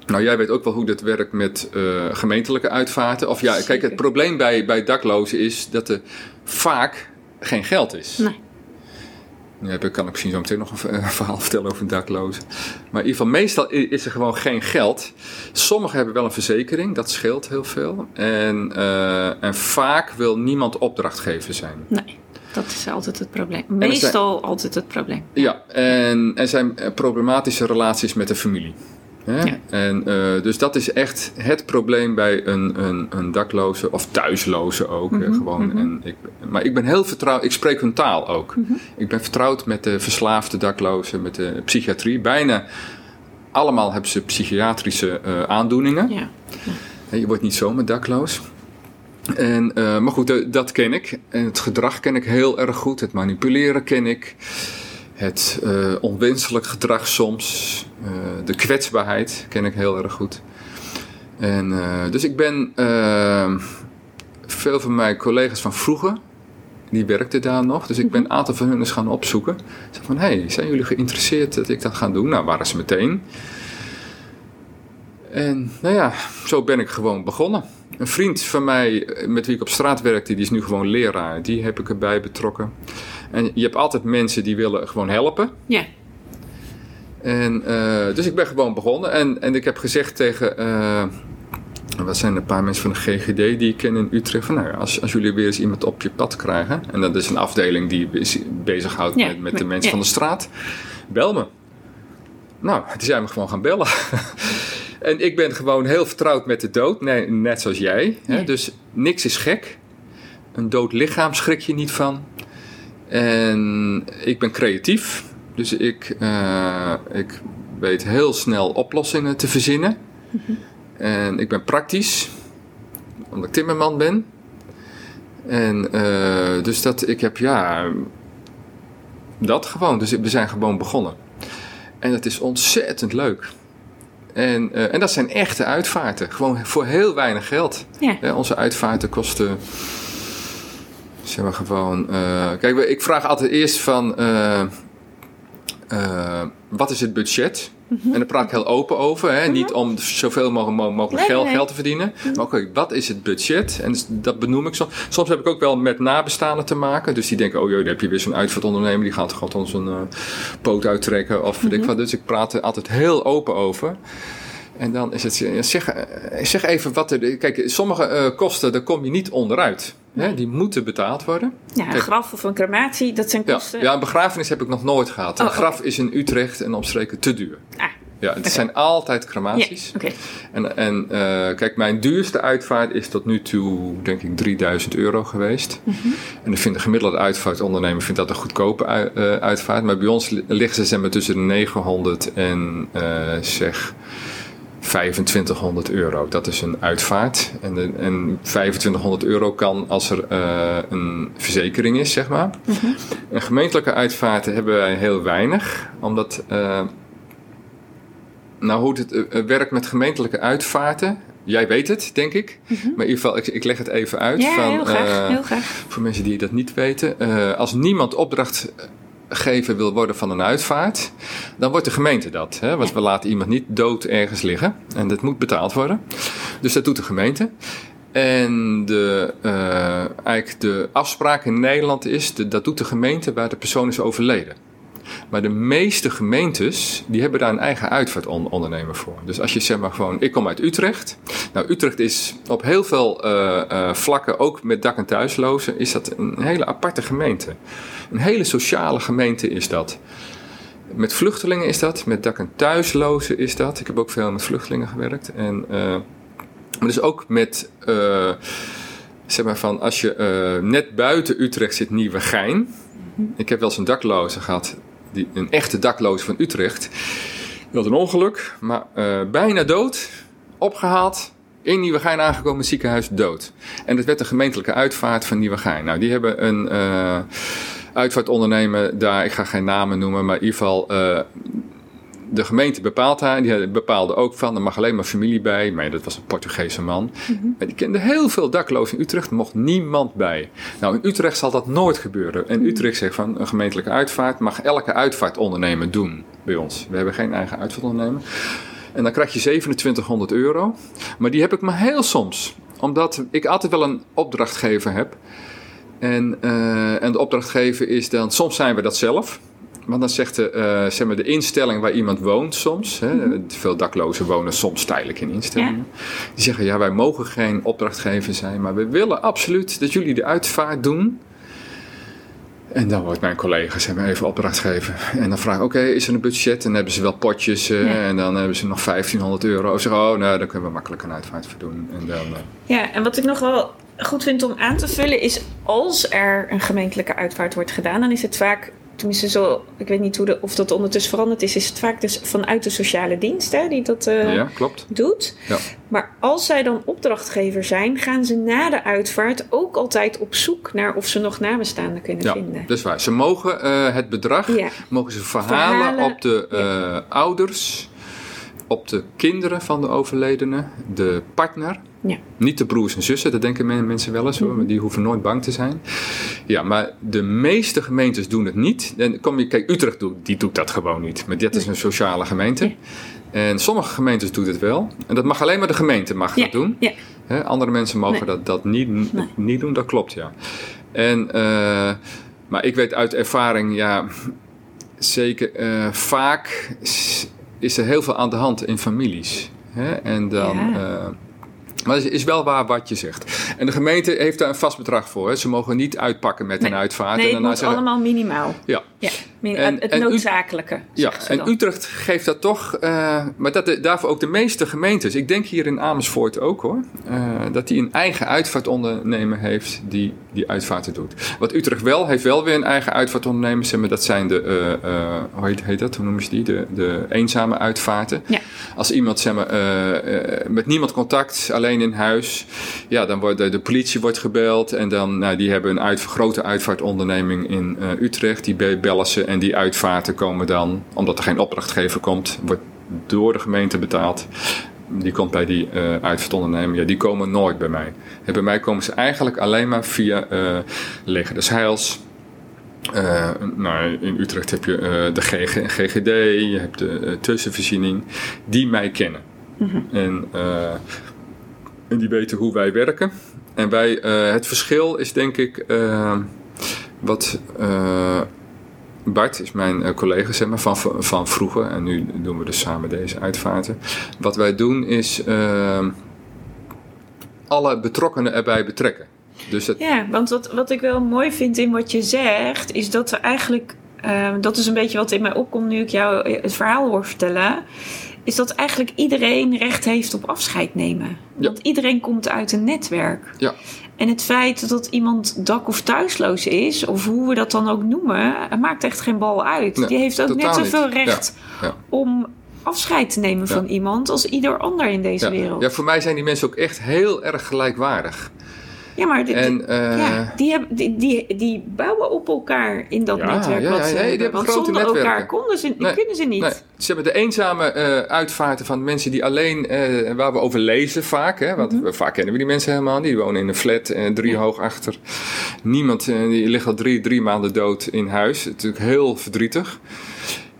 [SPEAKER 2] nou, jij weet ook wel hoe dat werkt met uh, gemeentelijke uitvaarten. Of ja, kijk, het probleem bij, bij daklozen is dat er vaak geen geld is. Nee. Ja, daar kan ik misschien zo meteen nog een verhaal vertellen over daklozen. Maar in ieder geval, meestal is er gewoon geen geld. Sommigen hebben wel een verzekering, dat scheelt heel veel. En, uh, en vaak wil niemand opdrachtgever zijn.
[SPEAKER 1] Nee. Dat is altijd het probleem. Meestal altijd het probleem.
[SPEAKER 2] Ja, en er zijn problematische relaties met de familie. Ja. En, uh, dus dat is echt het probleem bij een, een, een dakloze of thuisloze ook. Mm -hmm, gewoon. Mm -hmm. en ik, maar ik ben heel vertrouwd, ik spreek hun taal ook. Mm -hmm. Ik ben vertrouwd met de verslaafde daklozen, met de psychiatrie. Bijna allemaal hebben ze psychiatrische uh, aandoeningen. Ja. Ja. Je wordt niet zomaar dakloos. En, uh, maar goed, dat ken ik. En het gedrag ken ik heel erg goed. Het manipuleren ken ik het uh, onwenselijk gedrag soms, uh, de kwetsbaarheid ken ik heel erg goed. En, uh, dus ik ben veel van mijn collega's van vroeger, die werkten daar nog, dus ik ben een aantal van hun eens gaan opzoeken. Zeg van, hey, zijn jullie geïnteresseerd dat ik dat ga doen? Nou, waren ze meteen. En nou ja, zo ben ik gewoon begonnen. Een vriend van mij, met wie ik op straat werkte, die is nu gewoon leraar. Die heb ik erbij betrokken. En je hebt altijd mensen die willen gewoon helpen. Ja. En, uh, dus ik ben gewoon begonnen. En, en ik heb gezegd tegen... Uh, wat zijn een paar mensen van de GGD die ik ken in Utrecht. Van, nou ja, als, als jullie weer eens iemand op je pad krijgen. En dat is een afdeling die bezighoudt ja, met, met de mensen ja. van de straat. Bel me. Nou, die zijn we gewoon gaan bellen. en ik ben gewoon heel vertrouwd met de dood. Nee, net zoals jij. Hè? Dus niks is gek. Een dood lichaam schrik je niet van. En ik ben creatief. Dus ik, uh, ik weet heel snel oplossingen te verzinnen. Mm-hmm. En ik ben praktisch. Omdat ik timmerman ben. En uh, dus dat ik heb, ja, dat gewoon. Dus we zijn gewoon begonnen. En het is ontzettend leuk. En, uh, en dat zijn echte uitvaarten. Gewoon voor heel weinig geld. Ja, onze uitvaarten kosten Zeg maar gewoon. Uh, kijk, ik vraag altijd eerst van. Uh, uh, wat is het budget? Mm -hmm. En daar praat ik heel open over. Hè? Mm -hmm. Niet om zoveel mogelijk, mogelijk nee, geld, nee. geld, te verdienen. Mm -hmm. Maar oké, okay, wat is het budget? En dat benoem ik soms. Soms heb ik ook wel met nabestaanden te maken. Dus die denken, oh joh, dan heb je weer zo'n uitvaartondernemer. Die gaat gewoon ons een poot uittrekken. Of weet ik wat. Dus ik praat er altijd heel open over. En dan is het, zeg, zeg even wat er. Kijk, sommige uh, kosten, daar kom je niet onderuit. Hè? Die moeten betaald worden.
[SPEAKER 1] Ja, een kijk, graf of een crematie, dat zijn kosten.
[SPEAKER 2] Ja, ja, een begrafenis heb ik nog nooit gehad. Oh, een graf okay. is in Utrecht en omstreken te duur. Ah. Ja, het okay. zijn altijd crematies.
[SPEAKER 1] Okay.
[SPEAKER 2] En, en uh, kijk, mijn duurste uitvaart is tot nu toe, denk ik, 3000 euro geweest. Mm -hmm. En ik vind de gemiddelde uitvaartondernemer vindt dat een goedkope uitvaart. Maar bij ons liggen ze zeg maar, tussen de 900 en uh, zeg 2500 euro. Dat is een uitvaart. En, de, en 2500 euro kan als er uh, een verzekering is, zeg maar. Mm -hmm. Een gemeentelijke uitvaarten hebben wij heel weinig, omdat. Uh, nou, hoe het uh, werkt met gemeentelijke uitvaarten. Jij weet het, denk ik. Mm -hmm. Maar in ieder geval, ik, ik leg het even uit.
[SPEAKER 1] Ja, van, heel graag, heel graag.
[SPEAKER 2] Voor mensen die dat niet weten. als niemand opdracht gever wil worden van een uitvaart, dan wordt de gemeente dat. Hè? Want we laten iemand niet dood ergens liggen en dat moet betaald worden. Dus dat doet de gemeente. En de, uh, eigenlijk de afspraak in Nederland is, dat doet de gemeente waar de persoon is overleden. Maar de meeste gemeentes, die hebben daar een eigen uitvaartondernemer voor. Dus als je zeg maar gewoon, ik kom uit Utrecht. Nou, Utrecht is op heel veel uh, uh, vlakken, ook met dak- en thuislozen, is dat een hele aparte gemeente. Een hele sociale gemeente is dat. Met vluchtelingen is dat, met dak- en thuislozen is dat. Ik heb ook veel met vluchtelingen gewerkt. En, uh, maar dus ook met, uh, zeg maar van, als je uh, net buiten Utrecht zit, Nieuwegein. Ik heb wel eens een dakloze gehad, die, een echte dakloze van Utrecht. Die had een ongeluk, maar bijna dood, opgehaald in Nieuwegein aangekomen ziekenhuis dood. En dat werd de gemeentelijke uitvaart van Nieuwegein. Nou, die hebben een uitvaartondernemer daar, ik ga geen namen noemen, maar in ieder geval uh, de gemeente bepaalt haar. Die bepaalde ook van, er mag alleen maar familie bij. Maar dat was een Portugese man. Mm die kende heel veel daklozen in Utrecht. Er mocht niemand bij. Nou, in Utrecht zal dat nooit gebeuren. En mhm. Utrecht zegt van, een gemeentelijke uitvaart mag elke uitvaartondernemer doen bij ons. We hebben geen eigen uitvaartondernemer. En dan krijg je 2700 euro. Maar die heb ik maar heel soms. Omdat ik altijd wel een opdrachtgever heb. En, uh, en de opdrachtgever is dan, soms zijn we dat zelf. Want dan zegt de, uh, zeg maar de instelling waar iemand woont soms, hè, mhm. veel daklozen wonen soms tijdelijk in instellingen, die zeggen ja wij mogen geen opdrachtgever zijn, maar we willen absoluut dat jullie de uitvaart doen. En dan wordt mijn collega's hebben even opdracht geven. En dan vraag ik, oké, is er een budget? En dan hebben ze wel potjes. Uh, En dan hebben ze nog 1500 euro. Of zeggen, oh, nou, daar kunnen we makkelijk een uitvaart voor doen. En dan, uh...
[SPEAKER 1] Ja, en wat ik nog wel goed vind om aan te vullen is... als er een gemeentelijke uitvaart wordt gedaan... dan is het vaak tenminste zo, ik weet niet hoe de, of dat ondertussen veranderd is, is het vaak dus vanuit de sociale dienst hè, die dat uh, ja, klopt. doet. Ja. Maar als zij dan opdrachtgever zijn, gaan ze na de uitvaart ook altijd op zoek naar of ze nog nabestaanden kunnen
[SPEAKER 2] ja,
[SPEAKER 1] vinden.
[SPEAKER 2] Dat is waar. Ze mogen uh, het bedrag, mogen ze verhalen, verhalen op de uh, ouders op de kinderen van de overledene, de partner. Ja. Niet de broers en zussen, dat denken mensen wel eens, mm die hoeven nooit bang te zijn. Ja, maar de meeste gemeentes doen het niet. En kom je, kijk, Utrecht doet, die doet dat gewoon niet. Maar dit is een sociale gemeente. En sommige gemeentes doen het wel. En dat mag alleen maar de gemeente mag dat doen. Ja. andere mensen mogen dat, dat niet, niet doen, dat klopt, ja. En, uh, maar ik weet uit ervaring, ja, zeker uh, vaak is er heel veel aan de hand in families. Hè? En dan. Uh, maar het is wel waar wat je zegt. En de gemeente heeft daar een vast bedrag voor. Hè. Ze mogen niet uitpakken met een uitvaart.
[SPEAKER 1] Nee,
[SPEAKER 2] en
[SPEAKER 1] het moet zeggen, allemaal minimaal. Ja. ja en, het noodzakelijke.
[SPEAKER 2] Ja, en Utrecht geeft dat toch. Uh, maar dat, daarvoor ook de meeste gemeentes. Ik denk hier in Amersfoort ook hoor. Uh, dat die een eigen uitvaartondernemer heeft die die uitvaarten doet. Wat Utrecht wel heeft, wel weer een eigen uitvaartondernemer. Zeg maar, dat zijn de. Uh, hoe heet, heet, dat? Hoe noemen ze die? De, de eenzame uitvaarten. Ja. Als iemand zeg maar, met niemand contact, alleen in huis. Ja, dan wordt de, de politie wordt gebeld. En dan, nou, die hebben een uit, grote uitvaartonderneming in Utrecht. Die bellen ze en die uitvaarten komen dan, omdat er geen opdrachtgever komt, wordt door de gemeente betaald. Die komt bij die uh, uitvaartondernemer. Ja, die komen nooit bij mij. En bij mij komen ze eigenlijk alleen maar via uh, Leger des Heils. Uh, nou, in Utrecht heb je de GG, GGD, je hebt de tussenvoorziening, die mij kennen. Mhm. en, en die weten hoe wij werken. En wij, het verschil is denk ik wat Bart is mijn collega zeg maar, van, van vroeger. En nu doen we dus samen deze uitvaarten. Wat wij doen is uh, alle betrokkenen erbij betrekken.
[SPEAKER 1] Dus het... Ja, want wat, wat ik wel mooi vind in wat je zegt, is dat er eigenlijk. Uh, dat is een beetje wat in mij opkomt nu ik jou het verhaal hoor vertellen. Is dat eigenlijk iedereen recht heeft op afscheid nemen. Want iedereen komt uit een netwerk. Ja. En het feit dat iemand dak- of thuisloos is, of hoe we dat dan ook noemen, maakt echt geen bal uit. Die heeft ook net zoveel recht ja, om afscheid te nemen van iemand als ieder ander in deze wereld.
[SPEAKER 2] Ja, voor mij zijn die mensen ook echt heel erg gelijkwaardig.
[SPEAKER 1] Ja, maar die, en, uh, ja, die, hebben, die, die, die bouwen op elkaar in dat netwerk. Ja, wat ze nee, hebben. Want zonder netwerken. elkaar konden ze, nee, kunnen ze niet. Nee.
[SPEAKER 2] Ze hebben de eenzame uh, uitvaarten van mensen die alleen, uh, waar we over lezen vaak. Hè, want mm -hmm. vaak kennen we die mensen helemaal. Die wonen in een flat, drie ja. hoog achter. Niemand, die ligt al drie, drie maanden dood in huis. Natuurlijk heel verdrietig.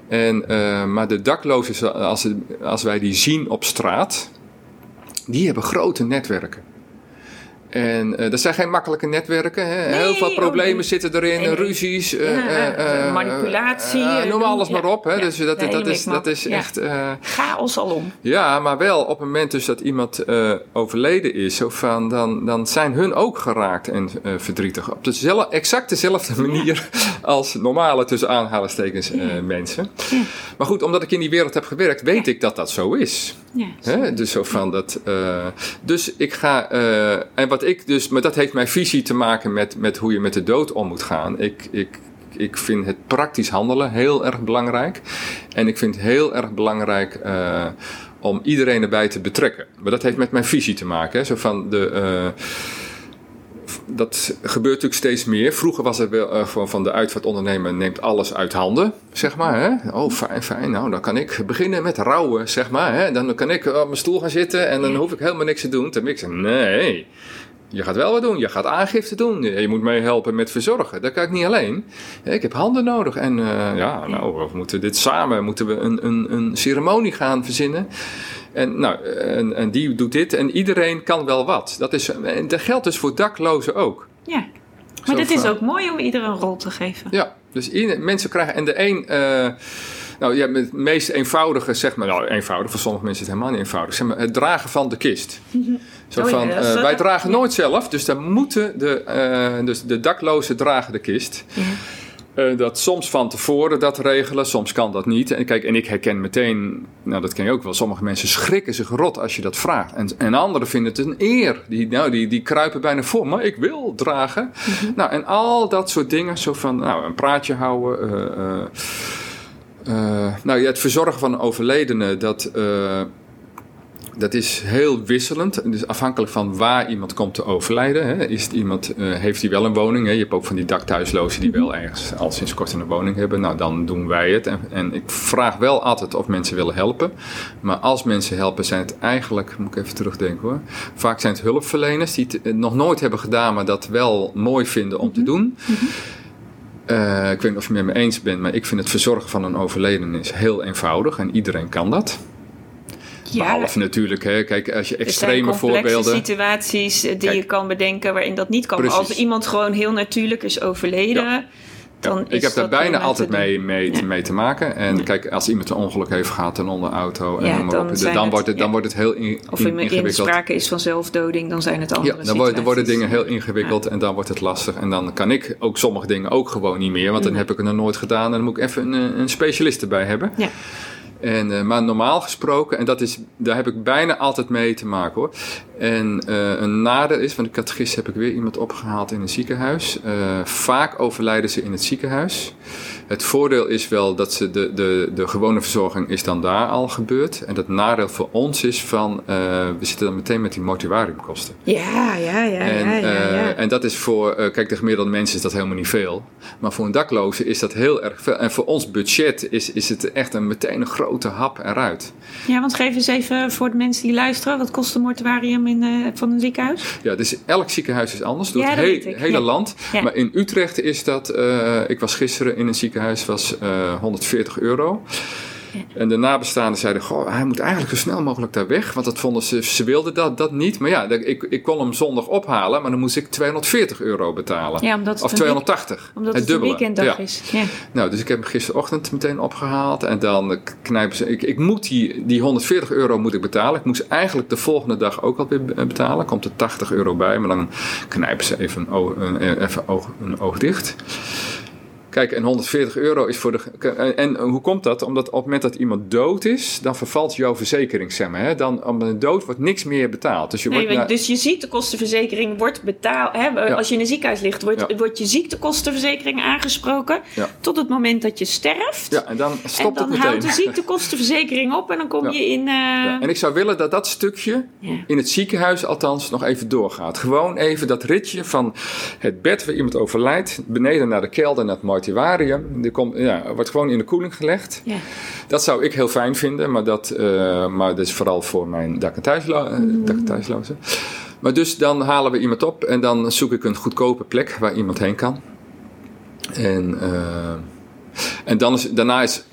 [SPEAKER 2] En, maar de daklozen, als, als wij die zien op straat, die hebben grote netwerken. En uh, dat zijn geen makkelijke netwerken. Hè? Nee, Heel veel problemen zitten erin, en, ruzies,
[SPEAKER 1] ja, uh, manipulatie.
[SPEAKER 2] noem alles maar op. Hè? Ja, dus dat, dat, is, dat is echt.
[SPEAKER 1] Chaos alom.
[SPEAKER 2] Ja, maar wel op het moment dus dat iemand overleden is, of van, dan, dan zijn hun ook geraakt en verdrietig. Op dezelfde, exact dezelfde manier als normale, tussen aanhalingstekens, mensen. Maar goed, omdat ik in die wereld heb gewerkt, weet ik dat dat zo is. Hè? Dus, zo van dat, dus ik ga. en wat ik dus, maar dat heeft mijn visie te maken met, met hoe je met de dood om moet gaan. Ik, ik, ik vind het praktisch handelen heel erg belangrijk. En ik vind het heel erg belangrijk uh, om iedereen erbij te betrekken. Maar dat heeft met mijn visie te maken. Zo van de, dat gebeurt natuurlijk steeds meer. Vroeger was het wel uh, van de uitvaartondernemer neemt alles uit handen, zeg maar. Hè? Oh, fijn, fijn. Nou, dan kan ik beginnen met rouwen, zeg maar. Hè? Dan kan ik op mijn stoel gaan zitten en dan hoef ik helemaal niks te doen. Te mixen. Nee, je gaat wel wat doen. Je gaat aangifte doen. Je moet meehelpen met verzorgen. Dat kan ik niet alleen. Ik heb handen nodig. En uh, ja, nou, we moeten dit samen. Moeten we een, een, een ceremonie gaan verzinnen. En, nou, en, en, die doet dit. En iedereen kan wel wat. Dat, is, en dat geldt dus voor daklozen ook.
[SPEAKER 1] Ja. Maar dit is ook mooi om iedereen een rol te geven.
[SPEAKER 2] Ja, dus mensen krijgen. En de een. Uh, nou, ja, het meest eenvoudige, zeg maar, nou, eenvoudig, voor sommige mensen is het helemaal niet eenvoudig, zeg maar, het dragen van de kist. Zo oh, van, ja, uh, wij dragen nooit zelf, dus dan moeten de, uh, dus de daklozen dragen de kist. Uh, dat soms van tevoren dat regelen, soms kan dat niet. En kijk, en ik herken meteen, nou dat ken je ook wel, sommige mensen schrikken zich rot als je dat vraagt. En, en anderen vinden het een eer. Die, nou, die, die kruipen bijna voor, maar ik wil dragen. Mm Nou, en al dat soort dingen, zo van, nou, een praatje houden. Uh, nou ja, het verzorgen van een overledene, dat, dat is heel wisselend. Dus afhankelijk van waar iemand komt te overlijden. Hè. Is iemand, uh, heeft hij wel een woning? Hè? Je hebt ook van die dakthuislozen die wel ergens al sinds kort een woning hebben. Nou, dan doen wij het. En, en, ik vraag wel altijd of mensen willen helpen. Maar als mensen helpen, zijn het eigenlijk, moet ik even terugdenken hoor. Vaak zijn het hulpverleners die het nog nooit hebben gedaan, maar dat wel mooi vinden om te mhm. doen. Mm -hmm. Uh, ik weet niet of je het met me eens bent, maar ik vind het verzorgen van een overledene is heel eenvoudig en iedereen kan dat. Ja, Behalve natuurlijk, hè, kijk, als je extreme
[SPEAKER 1] er zijn
[SPEAKER 2] voorbeelden.
[SPEAKER 1] situaties die kijk, je kan bedenken waarin dat niet kan. Precies. Als iemand gewoon heel natuurlijk is overleden. Ja
[SPEAKER 2] ja, ik heb daar bijna altijd mee, mee, ja. mee, te maken. En ja. kijk, als iemand een ongeluk heeft gehad, een onder auto en dan, dan, op, dan, wordt het, dan wordt het heel in,
[SPEAKER 1] of in, ingewikkeld. Sprake is van zelfdoding, dan zijn het andere
[SPEAKER 2] Ja, dan, worden, dan worden dingen heel ingewikkeld en dan wordt het lastig. En dan kan ik ook sommige dingen ook gewoon niet meer, want dan heb ik het nog nooit gedaan en dan moet ik even een, een specialist erbij hebben. Ja. En, uh, maar normaal gesproken, en dat is, daar heb ik bijna altijd mee te maken hoor. En uh, een nadeel is, want ik had gisteren heb ik weer iemand opgehaald in een ziekenhuis. Uh, vaak overlijden ze in het ziekenhuis. Het voordeel is wel dat ze de, de, de gewone verzorging is dan daar al gebeurd. En het nadeel voor ons is van, we zitten dan meteen met die mortuariumkosten.
[SPEAKER 1] Ja, ja, ja.
[SPEAKER 2] En,
[SPEAKER 1] ja, ja, ja.
[SPEAKER 2] en dat is voor, kijk, de gemiddelde mensen is dat helemaal niet veel. Maar voor een dakloze is dat heel erg veel. En voor ons budget is, is het echt een, meteen een grote hap eruit.
[SPEAKER 1] Ja, want geef eens even voor de mensen die luisteren, wat kost een mortuarium in, uh, van een ziekenhuis?
[SPEAKER 2] Ja, dus elk ziekenhuis is anders, door ja, het he hele ja. land. Ja. Maar in Utrecht is dat, uh, ik was gisteren in een ziekenhuis, was uh, 140 euro. En de nabestaanden zeiden: Goh, hij moet eigenlijk zo snel mogelijk daar weg. Want dat vonden ze, ze wilden dat, dat niet. Maar ja, ik, ik kon hem zondag ophalen, maar dan moest ik 240 euro betalen.
[SPEAKER 1] Ja, omdat
[SPEAKER 2] of 280.
[SPEAKER 1] Omdat het, het een weekenddag
[SPEAKER 2] ja.
[SPEAKER 1] is. Ja.
[SPEAKER 2] Nou, dus ik heb hem gisterochtend meteen opgehaald. En dan knijpen ze. Ik, ik moet die, die 140 euro moet ik betalen. Ik moest eigenlijk de volgende dag ook alweer betalen. Komt er 80 euro bij, maar dan knijpen ze even een oog, een, even oog, een oog dicht. Kijk, en 140 euro is voor de. En hoe komt dat? Omdat op het moment dat iemand dood is, dan vervalt jouw verzekering, zeg maar. Hè? Dan, op een dood wordt niks meer betaald. Dus je,
[SPEAKER 1] nee,
[SPEAKER 2] wordt
[SPEAKER 1] dus je ziektekostenverzekering wordt betaald. Hè? Ja. Als je in een ziekenhuis ligt, wordt, ja. wordt je ziektekostenverzekering aangesproken. Ja. Tot het moment dat je sterft.
[SPEAKER 2] Ja, en dan stopt
[SPEAKER 1] en dan
[SPEAKER 2] het meteen.
[SPEAKER 1] houdt de ziektekostenverzekering op en dan kom je in. Uh...
[SPEAKER 2] En ik zou willen dat dat stukje in het ziekenhuis althans nog even doorgaat. Gewoon even dat ritje van het bed waar iemand overlijdt, beneden naar de kelder, naar het mortuarium. Die komt, ja, wordt gewoon in de koeling gelegd. Ja. Dat zou ik heel fijn vinden, maar dat, uh, maar dat is vooral voor mijn dak- en, thuislo mm. dak- en thuislozen. Maar dus dan halen we iemand op en dan zoek ik een goedkope plek waar iemand heen kan. En, uh, en dan is, daarna is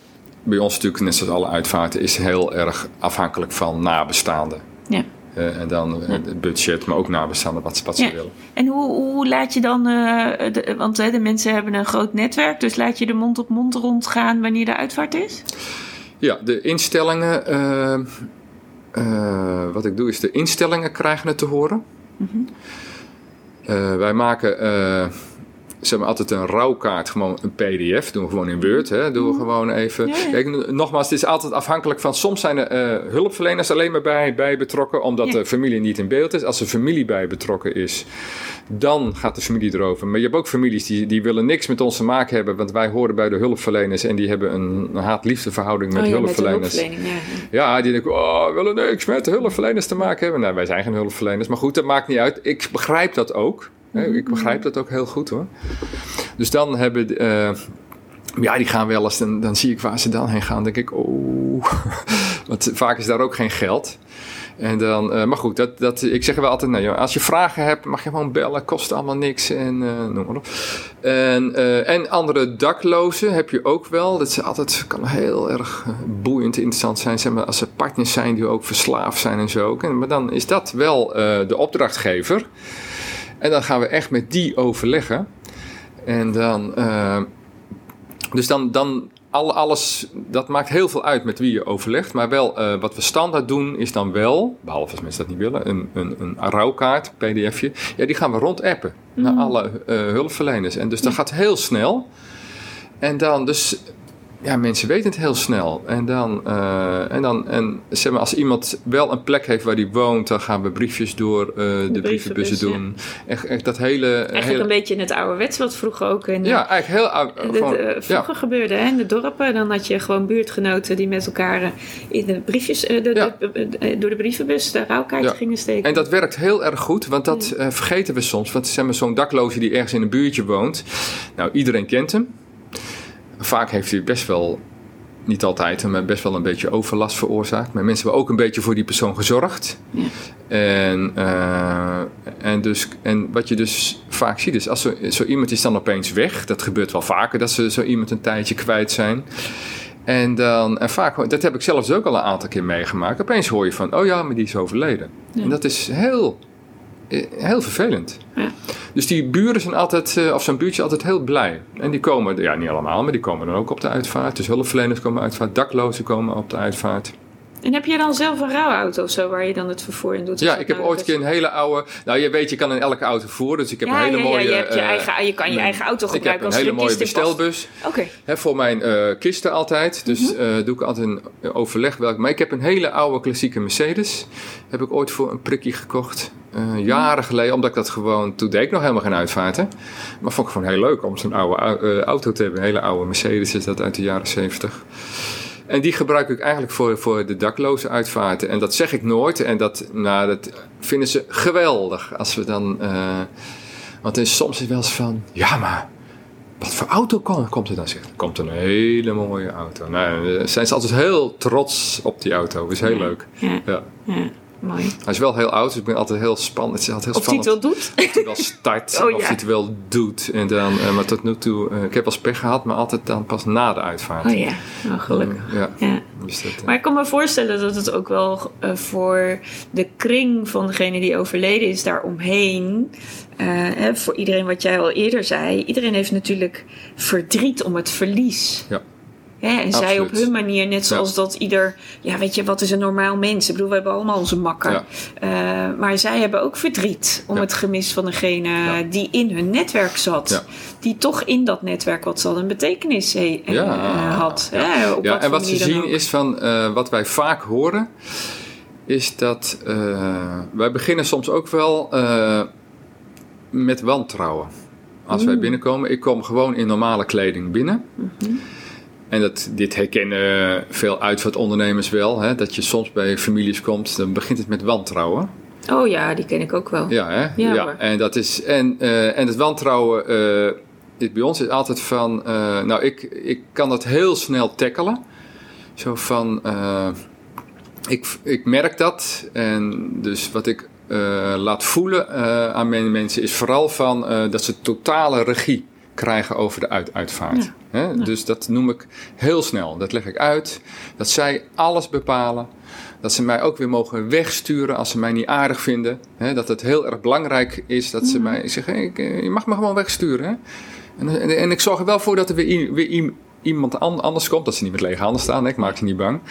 [SPEAKER 2] bij ons natuurlijk, net zoals alle uitvaarten, is heel erg afhankelijk van nabestaanden. Ja. Uh, en dan uh, het budget, maar ook nabestaanden wat, wat
[SPEAKER 1] ja.
[SPEAKER 2] ze willen.
[SPEAKER 1] En hoe, hoe laat je dan, uh, de, want de mensen hebben een groot netwerk, dus laat je de mond op mond rondgaan wanneer de uitvaart is?
[SPEAKER 2] Ja, de instellingen, wat ik doe is de instellingen krijgen het te horen. Mm -hmm. wij maken zeg maar, altijd een rouwkaart, gewoon een PDF. Doen we gewoon in Word. Hè? Doen we gewoon even. Kijk, nogmaals, het is altijd afhankelijk van. Soms zijn er uh, hulpverleners alleen maar bij, bij betrokken, omdat de familie niet in beeld is. Als er familie bij betrokken is, dan gaat de familie erover. Maar je hebt ook families die, die willen niks met ons te maken hebben, want wij horen bij de hulpverleners en die hebben een, haat-liefde verhouding met oh, hulpverleners. Met ja, die denken, oh, we willen niks met de hulpverleners te maken hebben. Nou, wij zijn geen hulpverleners, maar goed, dat maakt niet uit. Ik begrijp dat ook. Ik begrijp dat ook heel goed hoor. Dus dan hebben. Uh, ja, die gaan wel eens, dan, dan zie ik waar ze dan heen gaan. Denk ik, oh. Want vaak is daar ook geen geld. En dan, uh, maar goed, dat, dat, ik zeg wel altijd: nou, als je vragen hebt, mag je gewoon bellen, kost allemaal niks en uh, noem maar op. En, en andere daklozen heb je ook wel. Dat is altijd, kan heel erg boeiend interessant zijn, zeg maar, als er partners zijn die ook verslaafd zijn en zo. maar dan is dat wel de opdrachtgever. En dan gaan we echt met die overleggen. En dan, uh, dus dan, dan al, alles, dat maakt heel veel uit met wie je overlegt. Maar wel, uh, wat we standaard doen, is dan wel, behalve als mensen dat niet willen, een, een, een rouwkaart, pdfje. Ja, die gaan we rondappen mm. naar alle uh, hulpverleners. En dus dat gaat heel snel. En dan, dus ja, mensen weten het heel snel. En dan, uh, en dan en, zeg maar, als iemand wel een plek heeft waar hij woont, dan gaan we briefjes door uh, de, de, brievenbussen doen. Echt, echt dat hele.
[SPEAKER 1] Eigenlijk een beetje in het ouderwets, wat vroeger ook. In,
[SPEAKER 2] ja, eigenlijk heel oud.
[SPEAKER 1] Gewoon, vroeger gebeurde hè, in de dorpen. Dan had je gewoon buurtgenoten die met elkaar in de briefjes, de, door de brievenbus de rouwkaart gingen steken.
[SPEAKER 2] En dat werkt heel erg goed, want dat vergeten we soms. Want zeg maar, zo'n dakloze die ergens in een buurtje woont. Nou, iedereen kent hem vaak heeft hij best wel, niet altijd, maar best wel een beetje overlast veroorzaakt. Maar mensen hebben ook een beetje voor die persoon gezorgd. Ja. En, uh, en, dus, en wat je dus vaak ziet is, als zo, zo, iemand is dan opeens weg. Dat gebeurt wel vaker, dat ze zo iemand een tijdje kwijt zijn. En, dan, en vaak, dat heb ik zelfs ook al een aantal keer meegemaakt. Opeens hoor je van, oh ja, maar die is overleden. En dat is heel eh, heel vervelend. Ja. Dus die buren zijn altijd, eh, of zo'n buurtje altijd heel blij. En die komen, ja niet allemaal, maar die komen dan ook op de uitvaart. Dus hulpverleners komen uitvaart, daklozen komen op de uitvaart.
[SPEAKER 1] En heb je dan zelf een rouwauto of zo waar je dan het vervoer in doet?
[SPEAKER 2] Ja, ik heb ooit een keer een hele oude. Nou, je weet, je kan in elke auto voeren. Dus ik heb een hele
[SPEAKER 1] ja,
[SPEAKER 2] mooie.
[SPEAKER 1] Ja, je, hebt je, uh, eigen, je kan je eigen auto gebruiken
[SPEAKER 2] als Ik heb een hele mooie bestelbus.
[SPEAKER 1] Oké.
[SPEAKER 2] Okay. Voor mijn uh, kisten altijd. Dus mm -hmm. uh, doe ik altijd een overleg welk. Maar ik heb een hele oude klassieke Mercedes. Heb ik ooit voor een prikje gekocht. Uh, jaren geleden, omdat ik dat gewoon, toen deed ik nog helemaal geen uitvaarten. Maar vond ik gewoon heel leuk om zo'n oude auto te hebben. Een hele oude Mercedes is dat uit de jaren 70. En die gebruik ik eigenlijk voor, voor de dakloze uitvaarten. En dat zeg ik nooit. En dat, nou, dat vinden ze geweldig. Als we dan. Uh, want er is soms wel eens van. Ja, maar. Wat voor auto komt er dan? Zegt, er komt een hele mooie auto. Nou, zijn ze altijd heel trots op die auto. Dat is heel leuk.
[SPEAKER 1] ja. ja. Mooi.
[SPEAKER 2] Hij is wel heel oud, dus ik ben altijd heel spannend. Het is altijd heel
[SPEAKER 1] of spannend. hij het wel doet?
[SPEAKER 2] Of hij wel start, oh, of hij het wel doet. En dan, uh, maar tot nu toe, uh, ik heb wel pech gehad, maar altijd dan pas na de uitvaart.
[SPEAKER 1] Oh ja, oh, gelukkig.
[SPEAKER 2] ja.
[SPEAKER 1] ja.
[SPEAKER 2] Dus dat, uh,
[SPEAKER 1] maar ik kan me voorstellen dat het ook wel voor de kring van degene die overleden is daaromheen... Hè, voor iedereen wat jij al eerder zei, iedereen heeft natuurlijk verdriet om het verlies.
[SPEAKER 2] Ja.
[SPEAKER 1] Hè, en zij op hun manier, net zoals dat ieder, ja, weet je, wat is een normaal mens? Ik bedoel, we hebben allemaal onze makker. Ja. Uh, maar zij hebben ook verdriet om het gemis van degene die in hun netwerk zat. Die toch in dat netwerk wat zal een betekenis he, uh, had.
[SPEAKER 2] Ja, en wat ze zien is van uh, wat wij vaak horen, is dat wij beginnen soms ook wel met wantrouwen. Als wij binnenkomen, ik kom gewoon in normale kleding binnen. Mm -hmm. En dat, dit herkennen veel uitvaartondernemers wel. Hè? Dat je soms bij families komt, dan begint het met wantrouwen.
[SPEAKER 1] Oh ja, die ken ik ook wel.
[SPEAKER 2] Ja, hè? ja, ja. En, dat is, en, uh, en het wantrouwen uh, is bij ons is altijd van... Uh, nou, ik, ik kan dat heel snel tackelen. Zo van... ik, ik merk dat. En dus wat ik laat voelen aan mijn mensen is vooral van... dat ze totale regie krijgen over de uit uitvaart. Dus dat noem ik heel snel. Dat leg ik uit. Dat zij alles bepalen. Dat ze mij ook weer mogen wegsturen als ze mij niet aardig vinden. Dat het heel erg belangrijk is dat ze mij zeggen: hey, eh, je mag me gewoon wegsturen. En, en, en, ik zorg er wel voor dat er weer, weer iemand anders komt. Dat ze niet met lege handen staan. Ik maak ze niet bang.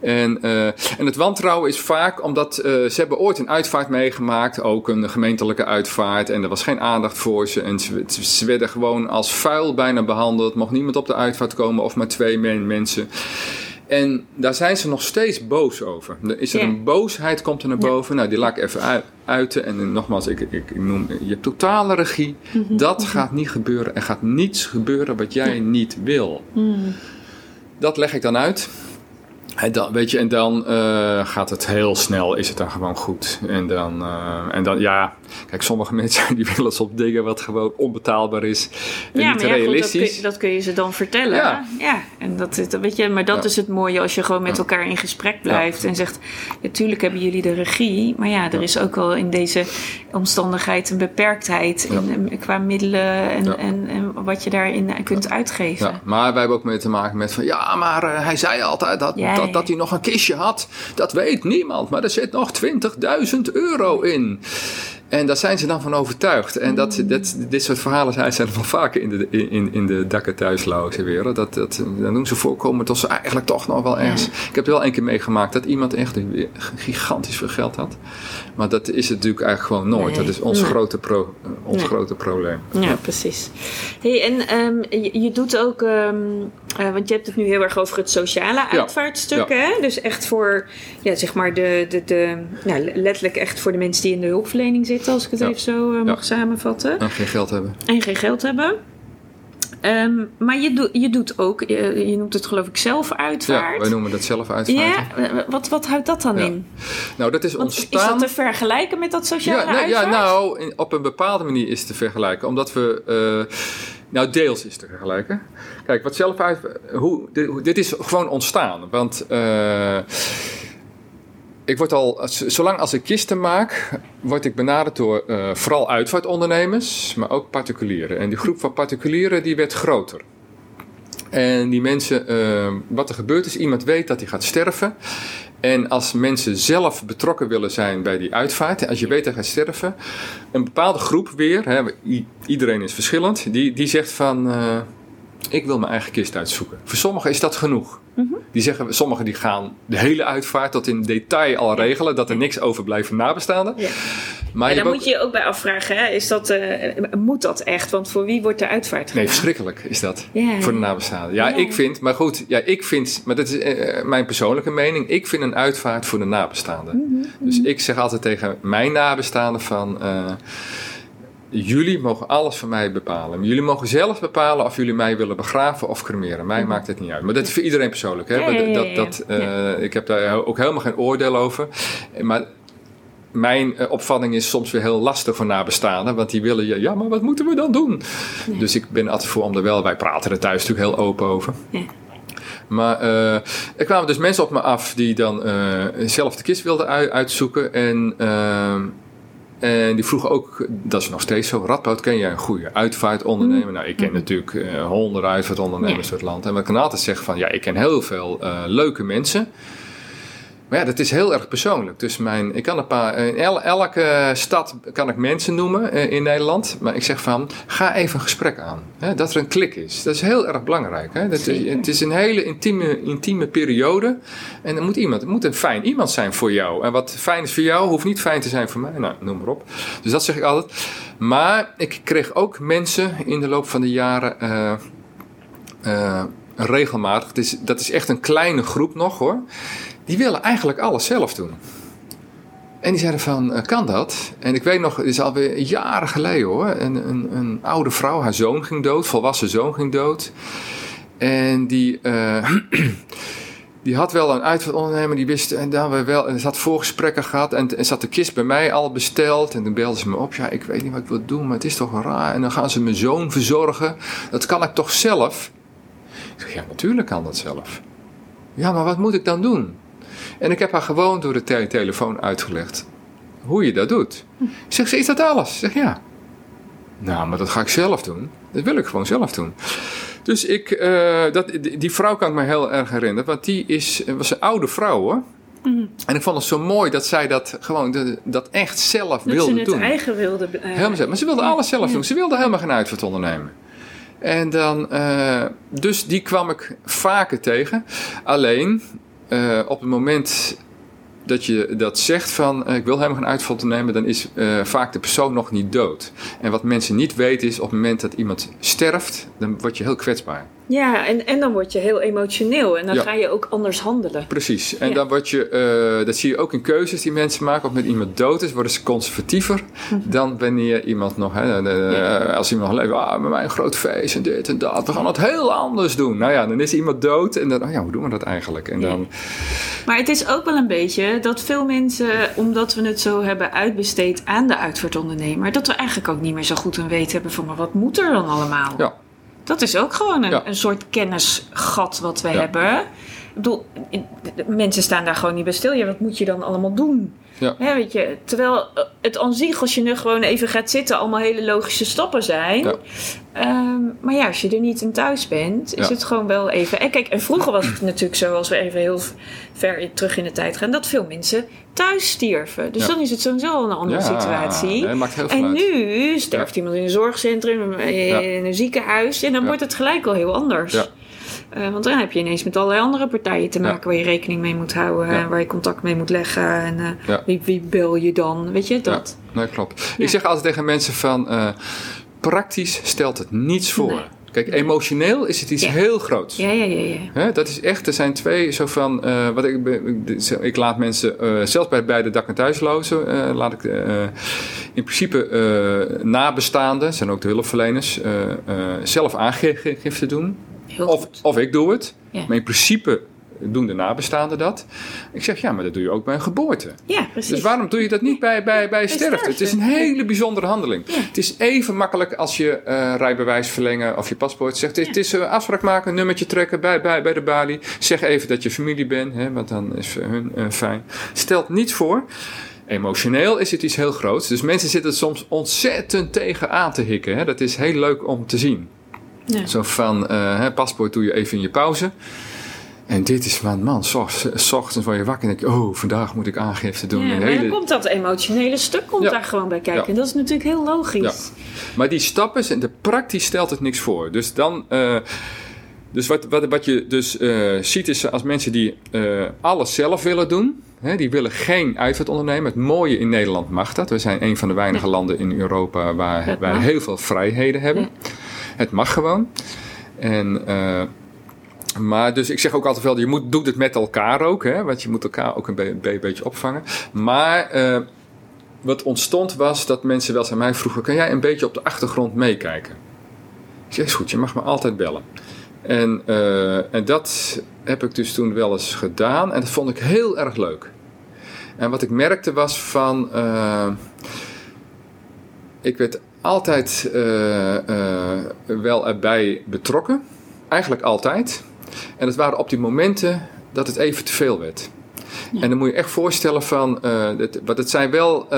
[SPEAKER 2] En, uh, en het wantrouwen is vaak omdat uh, ze hebben ooit een uitvaart meegemaakt. Ook een gemeentelijke uitvaart. En er was geen aandacht voor ze. En ze werden gewoon als vuil bijna behandeld. Mocht niemand op de uitvaart komen of maar twee mensen. En daar zijn ze nog steeds boos over. Er is er een boosheid, komt er naar boven. Nou, die laat ik even uiten. En nogmaals, ik, ik, noem je totale regie. Mhm. Dat mhm. gaat niet gebeuren. Er gaat niets gebeuren wat jij niet wil. Mm. Dat leg ik dan uit. En dan, weet je, en dan uh, gaat het heel snel, is het dan gewoon goed. En dan, uh, en dan ja, kijk, sommige mensen die willen op dingen wat gewoon onbetaalbaar is en ja, niet maar ja, realistisch.
[SPEAKER 1] Goed, dat, kun, dat, kun, je ze dan vertellen. Ja, ja en dat, weet je, maar dat is het mooie als je gewoon met elkaar in gesprek blijft en zegt, natuurlijk hebben jullie de regie, maar ja, er is ook wel in deze omstandigheid een beperktheid in, qua middelen en, en, en, wat je daarin kunt uitgeven. Ja,
[SPEAKER 2] maar wij hebben ook mee te maken met van, ja, maar uh, hij zei altijd dat dat, dat hij nog een kistje had, dat weet niemand. Maar er zit nog 20.000 euro in. En daar zijn ze dan van overtuigd. En dat, dat, dit soort verhalen zijn, zijn wel vaker in de, in, in de dakken wereld. Dat, dat, dan doen ze voorkomen tot ze eigenlijk toch nog wel ergens. Ik heb wel een keer meegemaakt dat iemand echt gigantisch veel geld had. Maar dat is het natuurlijk eigenlijk gewoon nooit. Dat is ons, grote, pro, ons grote probleem.
[SPEAKER 1] Ja, precies. Hey, en ehm, je, doet ook, ehm, eh, want je hebt het nu heel erg over het sociale uitvaartstuk. Hè? Dus echt voor, ja, zeg maar, de, de, de, nou, letterlijk echt voor de mensen die in de hulpverlening zitten als ik het even zo uh, mag samenvatten.
[SPEAKER 2] En geen geld hebben.
[SPEAKER 1] En geen geld hebben. Um, maar je, doet je doet ook, je, je, noemt het geloof ik zelf uitvaart.
[SPEAKER 2] Ja, wij noemen dat zelf uitvaart.
[SPEAKER 1] Ja, wat, wat houdt dat dan in?
[SPEAKER 2] Nou, dat is ontstaan...
[SPEAKER 1] Is dat te vergelijken met dat sociale ja, nou,
[SPEAKER 2] Ja, nou, op een bepaalde manier is het te vergelijken. Omdat we... Uh, nou, deels is te vergelijken. Kijk, wat zelf uit... Hoe, dit, dit is gewoon ontstaan. Want... Uh, ik word al, zolang als ik kisten maak, word ik benaderd door uh, vooral uitvaartondernemers, maar ook particulieren. En die groep van particulieren die werd groter. En die mensen, uh, wat er gebeurt is, iemand weet dat hij gaat sterven. En als mensen zelf betrokken willen zijn bij die uitvaart, als je weet dat hij gaat sterven, een bepaalde groep weer, hè, iedereen is verschillend, die, die zegt van, uh, ik wil mijn eigen kist uitzoeken. Voor sommigen is dat genoeg. Mhm. Die zeggen, sommigen die gaan de hele uitvaart tot in detail al regelen, dat er niks overblijft van nabestaanden. Ja.
[SPEAKER 1] Maar en daar moet je je ook bij afvragen, hè? Is dat, uh, moet dat echt? Want voor wie wordt de uitvaart gedaan?
[SPEAKER 2] Nee, verschrikkelijk is dat. Voor de nabestaanden. Ja, ik vind, maar goed, ja, ik vind, maar dat is uh, mijn persoonlijke mening, ik vind een uitvaart voor de nabestaanden. Mhm, dus mhm. ik zeg altijd tegen mijn nabestaanden van... Uh, jullie mogen alles van mij bepalen. Jullie mogen zelf bepalen of jullie mij willen begraven of cremeren. Mij mhm. maakt het niet uit. Maar dat is voor iedereen persoonlijk. Hè? dat, dat, uh, ik heb daar ook helemaal geen oordeel over. Maar mijn uh, opvatting is soms weer heel lastig voor nabestaanden. Want die willen je, ja, maar wat moeten we dan doen? Dus ik ben altijd voor om er wel. Wij praten er thuis natuurlijk heel open over. Maar uh, er kwamen dus mensen op me af die dan zelf de kist wilden uitzoeken. En ehm, en die vroeg ook, dat is nog steeds zo, Radboud, ken jij een goede uitvaartondernemer? Mm. Nou, ik ken mm. natuurlijk uh, honderden uitvaartondernemers ja. het land. En wat ik kan altijd zeggen van, ja, ik ken heel veel uh, leuke mensen. Maar ja, dat is heel erg persoonlijk. Dus mijn, ik kan een paar, in elke stad kan ik mensen noemen eh, in Nederland. Maar ik zeg van, ga even een gesprek aan. Hè, dat er een klik is. Dat is heel erg belangrijk. Hè? Dat, het is een hele intieme, intieme periode. En er moet iemand, het moet een fijn iemand zijn voor jou. En wat fijn is voor jou, hoeft niet fijn te zijn voor mij. Nou, noem maar op. Dus dat zeg ik altijd. Maar ik kreeg ook mensen in de loop van de jaren... Uh, uh, regelmatig. is, dat is echt een kleine groep nog hoor die willen eigenlijk alles zelf doen. En die zeiden van, uh, kan dat? En ik weet nog, het is alweer jaren geleden hoor. Een, een, een, oude vrouw, haar zoon ging dood, volwassen zoon ging dood. En die, uh, die had wel een uitvaartondernemer, die wist, en dan we wel, en ze had voorgesprekken gehad. En, en zat de kist bij mij al besteld. En toen belden ze me op, ja, ik weet niet wat ik wil doen, maar het is toch raar. En dan gaan ze mijn zoon verzorgen. Dat kan ik toch zelf? Ik zeg, ja, natuurlijk kan dat zelf. Ja, maar wat moet ik dan doen? En ik heb haar gewoon door de telefoon uitgelegd hoe je dat doet. Ik zeg, is dat alles? Ik zeg, ja. Nou, maar dat ga ik zelf doen. Dat wil ik gewoon zelf doen. Dus ik, uh, dat, die vrouw kan ik me heel erg herinneren, want die is, was een oude vrouw hoor. Mm. En ik vond het zo mooi dat zij dat gewoon dat echt zelf
[SPEAKER 1] dat
[SPEAKER 2] wilde doen.
[SPEAKER 1] Dat ze het eigen wilde.
[SPEAKER 2] Uh, helemaal zelf. Maar ze wilde alles zelf doen. Ze wilde helemaal geen uitvaart ondernemen. En dan, dus die kwam ik vaker tegen. Alleen op het moment dat je dat zegt van ik wil helemaal geen uitval te nemen, dan is vaak de persoon nog niet dood. En wat mensen niet weten is op het moment dat iemand sterft, dan word je heel kwetsbaar.
[SPEAKER 1] Ja, en, en dan word je heel emotioneel en dan ga je ook anders handelen.
[SPEAKER 2] Precies, en dan word je, uh, dat zie je ook in keuzes die mensen maken. Of met iemand dood is, worden ze conservatiever mhm. dan wanneer iemand nog, hè, uh, als iemand nog leeft, ah, met mij een groot feest en dit en dat, we gaan het heel anders doen. Nou ja, dan is iemand dood en dan, oh ja, hoe doen we dat eigenlijk? En dan...
[SPEAKER 1] Maar het is ook wel een beetje dat veel mensen, omdat we het zo hebben uitbesteed aan de uitvaartondernemer, dat we eigenlijk ook niet meer zo goed een weten hebben van, maar wat moet er dan allemaal? Ja. Dat is ook gewoon een, een soort kennisgat wat we hebben. Ik bedoel, mensen staan daar gewoon niet bij stil. Ja, wat moet je dan allemaal doen? Ja. weet je, terwijl het aan zich, als je nu gewoon even gaat zitten, allemaal hele logische stappen zijn. Ja. Ehm, maar ja, als je er niet in thuis bent, is het gewoon wel even. En kijk, en vroeger was het natuurlijk zo, als we even heel ver terug in de tijd gaan, dat veel mensen thuis stierven. Dus dan is het sowieso een andere situatie. en nu sterft iemand in een zorgcentrum, in een ziekenhuis, en dan wordt het gelijk al heel anders. Uh, want dan heb je ineens met allerlei andere partijen te maken waar je rekening mee moet houden en waar je contact mee moet leggen. En uh, wie, wie, bel je dan? Weet je dat?
[SPEAKER 2] Nee, klopt. Ik zeg altijd tegen mensen van uh, praktisch stelt het niets voor. Kijk, emotioneel is het iets heel groots.
[SPEAKER 1] Ja, ja, ja. ja.
[SPEAKER 2] dat is echt, er zijn twee zo van, wat ik, ik laat mensen, zelfs bij, bij de dak- en thuislozen, laat ik in principe nabestaanden, zijn ook de hulpverleners, zelf aangifte doen of, of ik doe het. Maar in principe doen de nabestaanden dat. Ik zeg, ja, maar dat doe je ook bij een geboorte.
[SPEAKER 1] Ja, precies.
[SPEAKER 2] Dus waarom doe je dat niet bij, bij, bij sterfte? Het is een hele bijzondere handeling. Het is even makkelijk als je uh, rijbewijs verlengen of je paspoort zegt. Het is uh, afspraak maken, een nummertje trekken bij, bij, bij de balie. Zeg even dat je familie bent, hè, want dan is hun uh, fijn. Stelt niets voor. Emotioneel is het iets heel groots. Dus mensen zitten soms ontzettend tegen aan te hikken. Hè. Dat is heel leuk om te zien. Ja. Zo van, uh, paspoort doe je even in je pauze. En dit is van, man, s ochtends van je wakker en denk je, oh, vandaag moet ik aangifte doen.
[SPEAKER 1] Ja, maar hele... dan komt dat emotionele stuk komt daar gewoon bij kijken. En dat is natuurlijk heel logisch.
[SPEAKER 2] Maar die stappen, en de praktisch stelt het niks voor. Dus dan... Uh, dus wat, wat, wat je dus uh, ziet is als mensen die uh, alles zelf willen doen, hè, die willen geen uitvaart ondernemen. Het mooie in Nederland mag dat. We zijn een van de weinige landen in Europa waar wij heel veel vrijheden hebben. Het mag gewoon. En, uh, maar dus ik zeg ook altijd wel, je moet, doet het met elkaar ook, hè, want je moet elkaar ook een, be beetje opvangen. Maar uh, wat ontstond was dat mensen wel eens aan mij vroegen, kan jij een beetje op de achtergrond meekijken? Ik zeg, is goed, je mag me altijd bellen. En, uh, en dat heb ik dus toen wel eens gedaan en dat vond ik heel erg leuk. En wat ik merkte was van, ik werd altijd uh, uh, wel erbij betrokken. Eigenlijk altijd. En het waren op die momenten dat het even te veel werd. En dan moet je echt voorstellen van, uh, dat, wat het zijn wel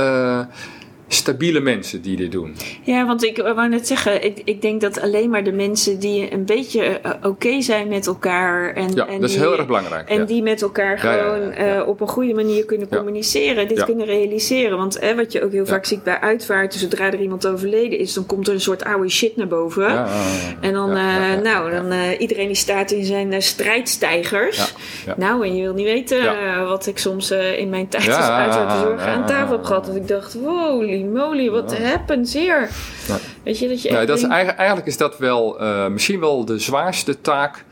[SPEAKER 2] stabiele mensen die dit doen.
[SPEAKER 1] Ja, want ik wou net zeggen, ik, ik denk dat alleen maar de mensen die een beetje eh, oké zijn met elkaar. En,
[SPEAKER 2] ja,
[SPEAKER 1] en
[SPEAKER 2] dat
[SPEAKER 1] is
[SPEAKER 2] heel erg belangrijk.
[SPEAKER 1] En die met elkaar gewoon uh, op een goede manier kunnen communiceren, dit kunnen realiseren. Want eh, wat je ook heel vaak ziet bij uitvaarten, zodra er iemand overleden is, dan komt er een soort oude shit naar boven. En dan, uh, nou, dan iedereen die staat in zijn strijdstijgers. Nou, en je wil niet weten wat ik soms in mijn tijd als uitvaartzorg aan tafel heb gehad. Dat ik dacht, wow, moly, wat ja. happens hier? Weet je, dat je
[SPEAKER 2] dat is eigenlijk, eigenlijk, is dat wel uh, misschien wel de zwaarste taak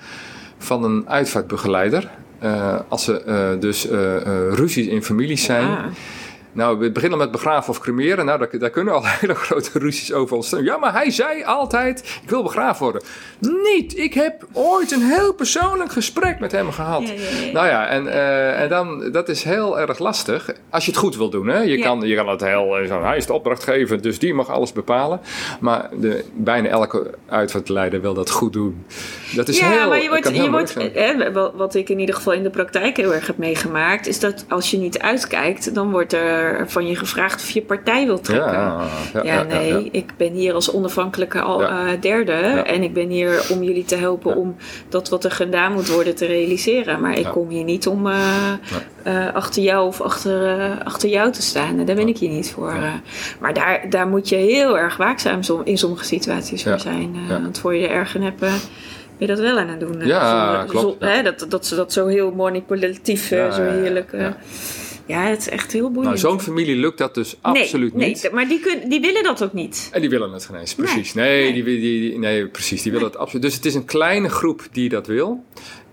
[SPEAKER 2] van een uitvaartbegeleider. Uh, als er uh, dus ruzies in families zijn. Nou, we beginnen met begraven of cremeren. Nou, daar, daar kunnen al hele grote ruzies over ontstaan. Ja, maar hij zei altijd, ik wil begraven worden. Niet, ik heb ooit een heel persoonlijk gesprek met hem gehad. Nou ja, en, uh, en dan, dat is heel erg lastig. Als je het goed wil doen, hè. Je, kan, je kan het heel, eh, zo, hij is de opdrachtgever, dus die mag alles bepalen. Maar de, bijna elke uitvaartleider wil dat goed doen. Dat is
[SPEAKER 1] ja,
[SPEAKER 2] heel,
[SPEAKER 1] maar je wordt, je wordt hè, wat ik in ieder geval in de praktijk heel erg heb meegemaakt, is dat als je niet uitkijkt, dan wordt er er van je gevraagd of je partij wilt trekken. Ja, ja, nee, ik ben hier als onafhankelijke al, uh, derde en ik ben hier om jullie te helpen om dat wat er gedaan moet worden te realiseren. Maar ik kom hier niet om achter jou of achter, achter jou te staan. Daar ben ik hier niet voor. maar daar, daar moet je heel erg waakzaam in sommige situaties voor zijn. Want voor je er erg in hebt je dat wel aan het doen.
[SPEAKER 2] Ja, klopt.
[SPEAKER 1] Hè, dat, dat ze dat zo heel manipulatief, ja, zo heerlijk... Ja. Ja. het is echt heel boeiend.
[SPEAKER 2] Nou, zo'n familie lukt dat dus absoluut niet.
[SPEAKER 1] Nee, maar die, kun, die willen dat ook niet.
[SPEAKER 2] En die willen het geen eens, precies. Nee, nee. Die, die, nee precies, die willen het absoluut. Dus het is een kleine groep die dat wil.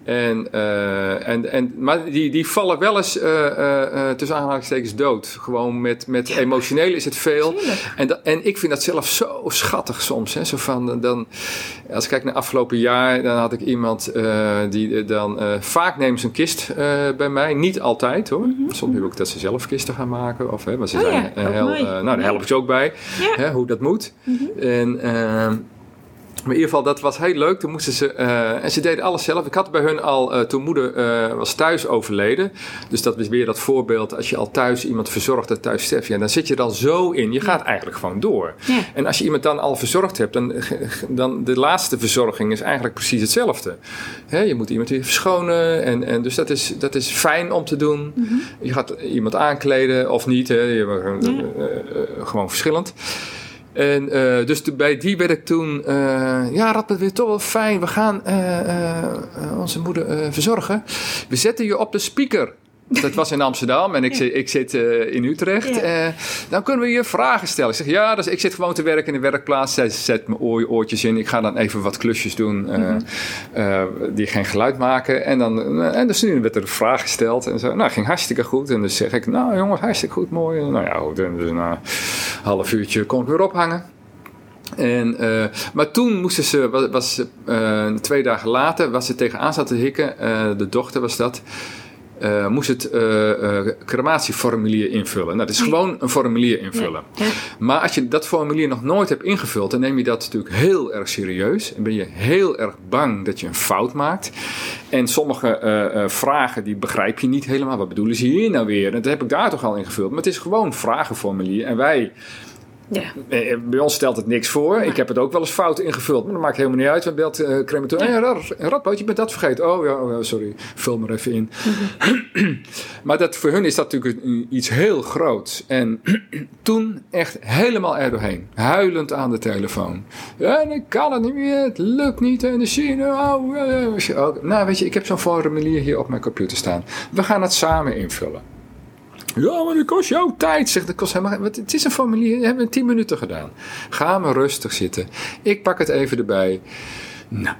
[SPEAKER 2] En, uh, en, en, maar die, die vallen wel eens uh, uh, tussen aanhalingstekens dood. Gewoon met, met emotioneel is het veel. En, dat, en ik vind dat zelf zo schattig soms. Hè? Zo van, dan, als ik kijk naar afgelopen jaar, dan had ik iemand die dan vaak neemt zijn kist bij mij. Niet altijd hoor. Mm -hmm. Soms heb ik ook dat ze zelf kisten gaan maken. Of, hè, maar ze oh, zijn ja, heel, nou, daar help ik ze ook bij. Ja. Hè, hoe dat moet. Mm -hmm. En maar in ieder geval, dat was heel leuk. Toen moesten ze, uh, en ze deden alles zelf. Ik had bij hun al, uh, toen moeder uh, was thuis overleden. Dus dat is weer dat voorbeeld. Als je al thuis iemand verzorgt dat thuis sterft. Ja, dan zit je dan zo in. Je gaat eigenlijk gewoon door. Ja. En als je iemand dan al verzorgd hebt. Dan, dan de laatste verzorging is eigenlijk precies hetzelfde. Hè, je moet iemand weer verschonen. En, en dus dat is, dat is fijn om te doen. Mm -hmm. Je gaat iemand aankleden of niet. Hè. Je, ja. gewoon verschillend. En uh, dus bij die werd ik toen, uh, ja, dat weer toch wel fijn. We gaan uh, onze moeder verzorgen. We zetten je op de speaker. Dat was in Amsterdam en ik, zit, ik zit uh, in Utrecht. Ja. Uh, dan kunnen we je vragen stellen. Ik zeg ja, dus ik zit gewoon te werken in de werkplaats. Zij zet mijn oor, oortjes in. Ik ga dan even wat klusjes doen uh, mm -hmm. die geen geluid maken. En dan, en dus nu werd er een vraag gesteld. En zo, nou, ging hartstikke goed. En dus zeg ik, nou jongens, hartstikke goed, mooi. nou ja, goed, en dus na een half uurtje kon ik weer ophangen. En, uh, maar toen moesten ze, was, was uh, twee dagen later, was ze tegenaan zat te hikken, uh, de dochter was dat uh, moest het uh, uh, crematieformulier invullen. Nou, dat is gewoon een formulier invullen. Ja. Maar als je dat formulier nog nooit hebt ingevuld, dan neem je dat natuurlijk heel erg serieus. En ben je heel erg bang dat je een fout maakt. En sommige vragen die begrijp je niet helemaal. Wat bedoelen ze hier nou weer? dat heb ik daar toch al ingevuld. Maar het is gewoon een vragenformulier. En wij ja. Eh, bij ons stelt het niks voor. Ik heb het ook wel eens fout ingevuld, maar dat maakt helemaal niet uit. We belt uh, crematorium. Ja. Hey, Radboud, je bent dat vergeten. Oh ja, oh, sorry, vul maar even in. maar dat, voor hun is dat natuurlijk iets heel groots. En toen echt helemaal er doorheen. Huilend aan de telefoon. En ik kan het niet meer, het lukt niet. En de China, oh, oh. Nou, weet je, ik heb zo'n formulier hier op mijn computer staan. We gaan het samen invullen. Ja, maar dat kost jouw tijd. Zegt, dat kost helemaal, het is een formulier, we hebben in 10 minuten gedaan. Ga maar rustig zitten. Ik pak het even erbij. Nou,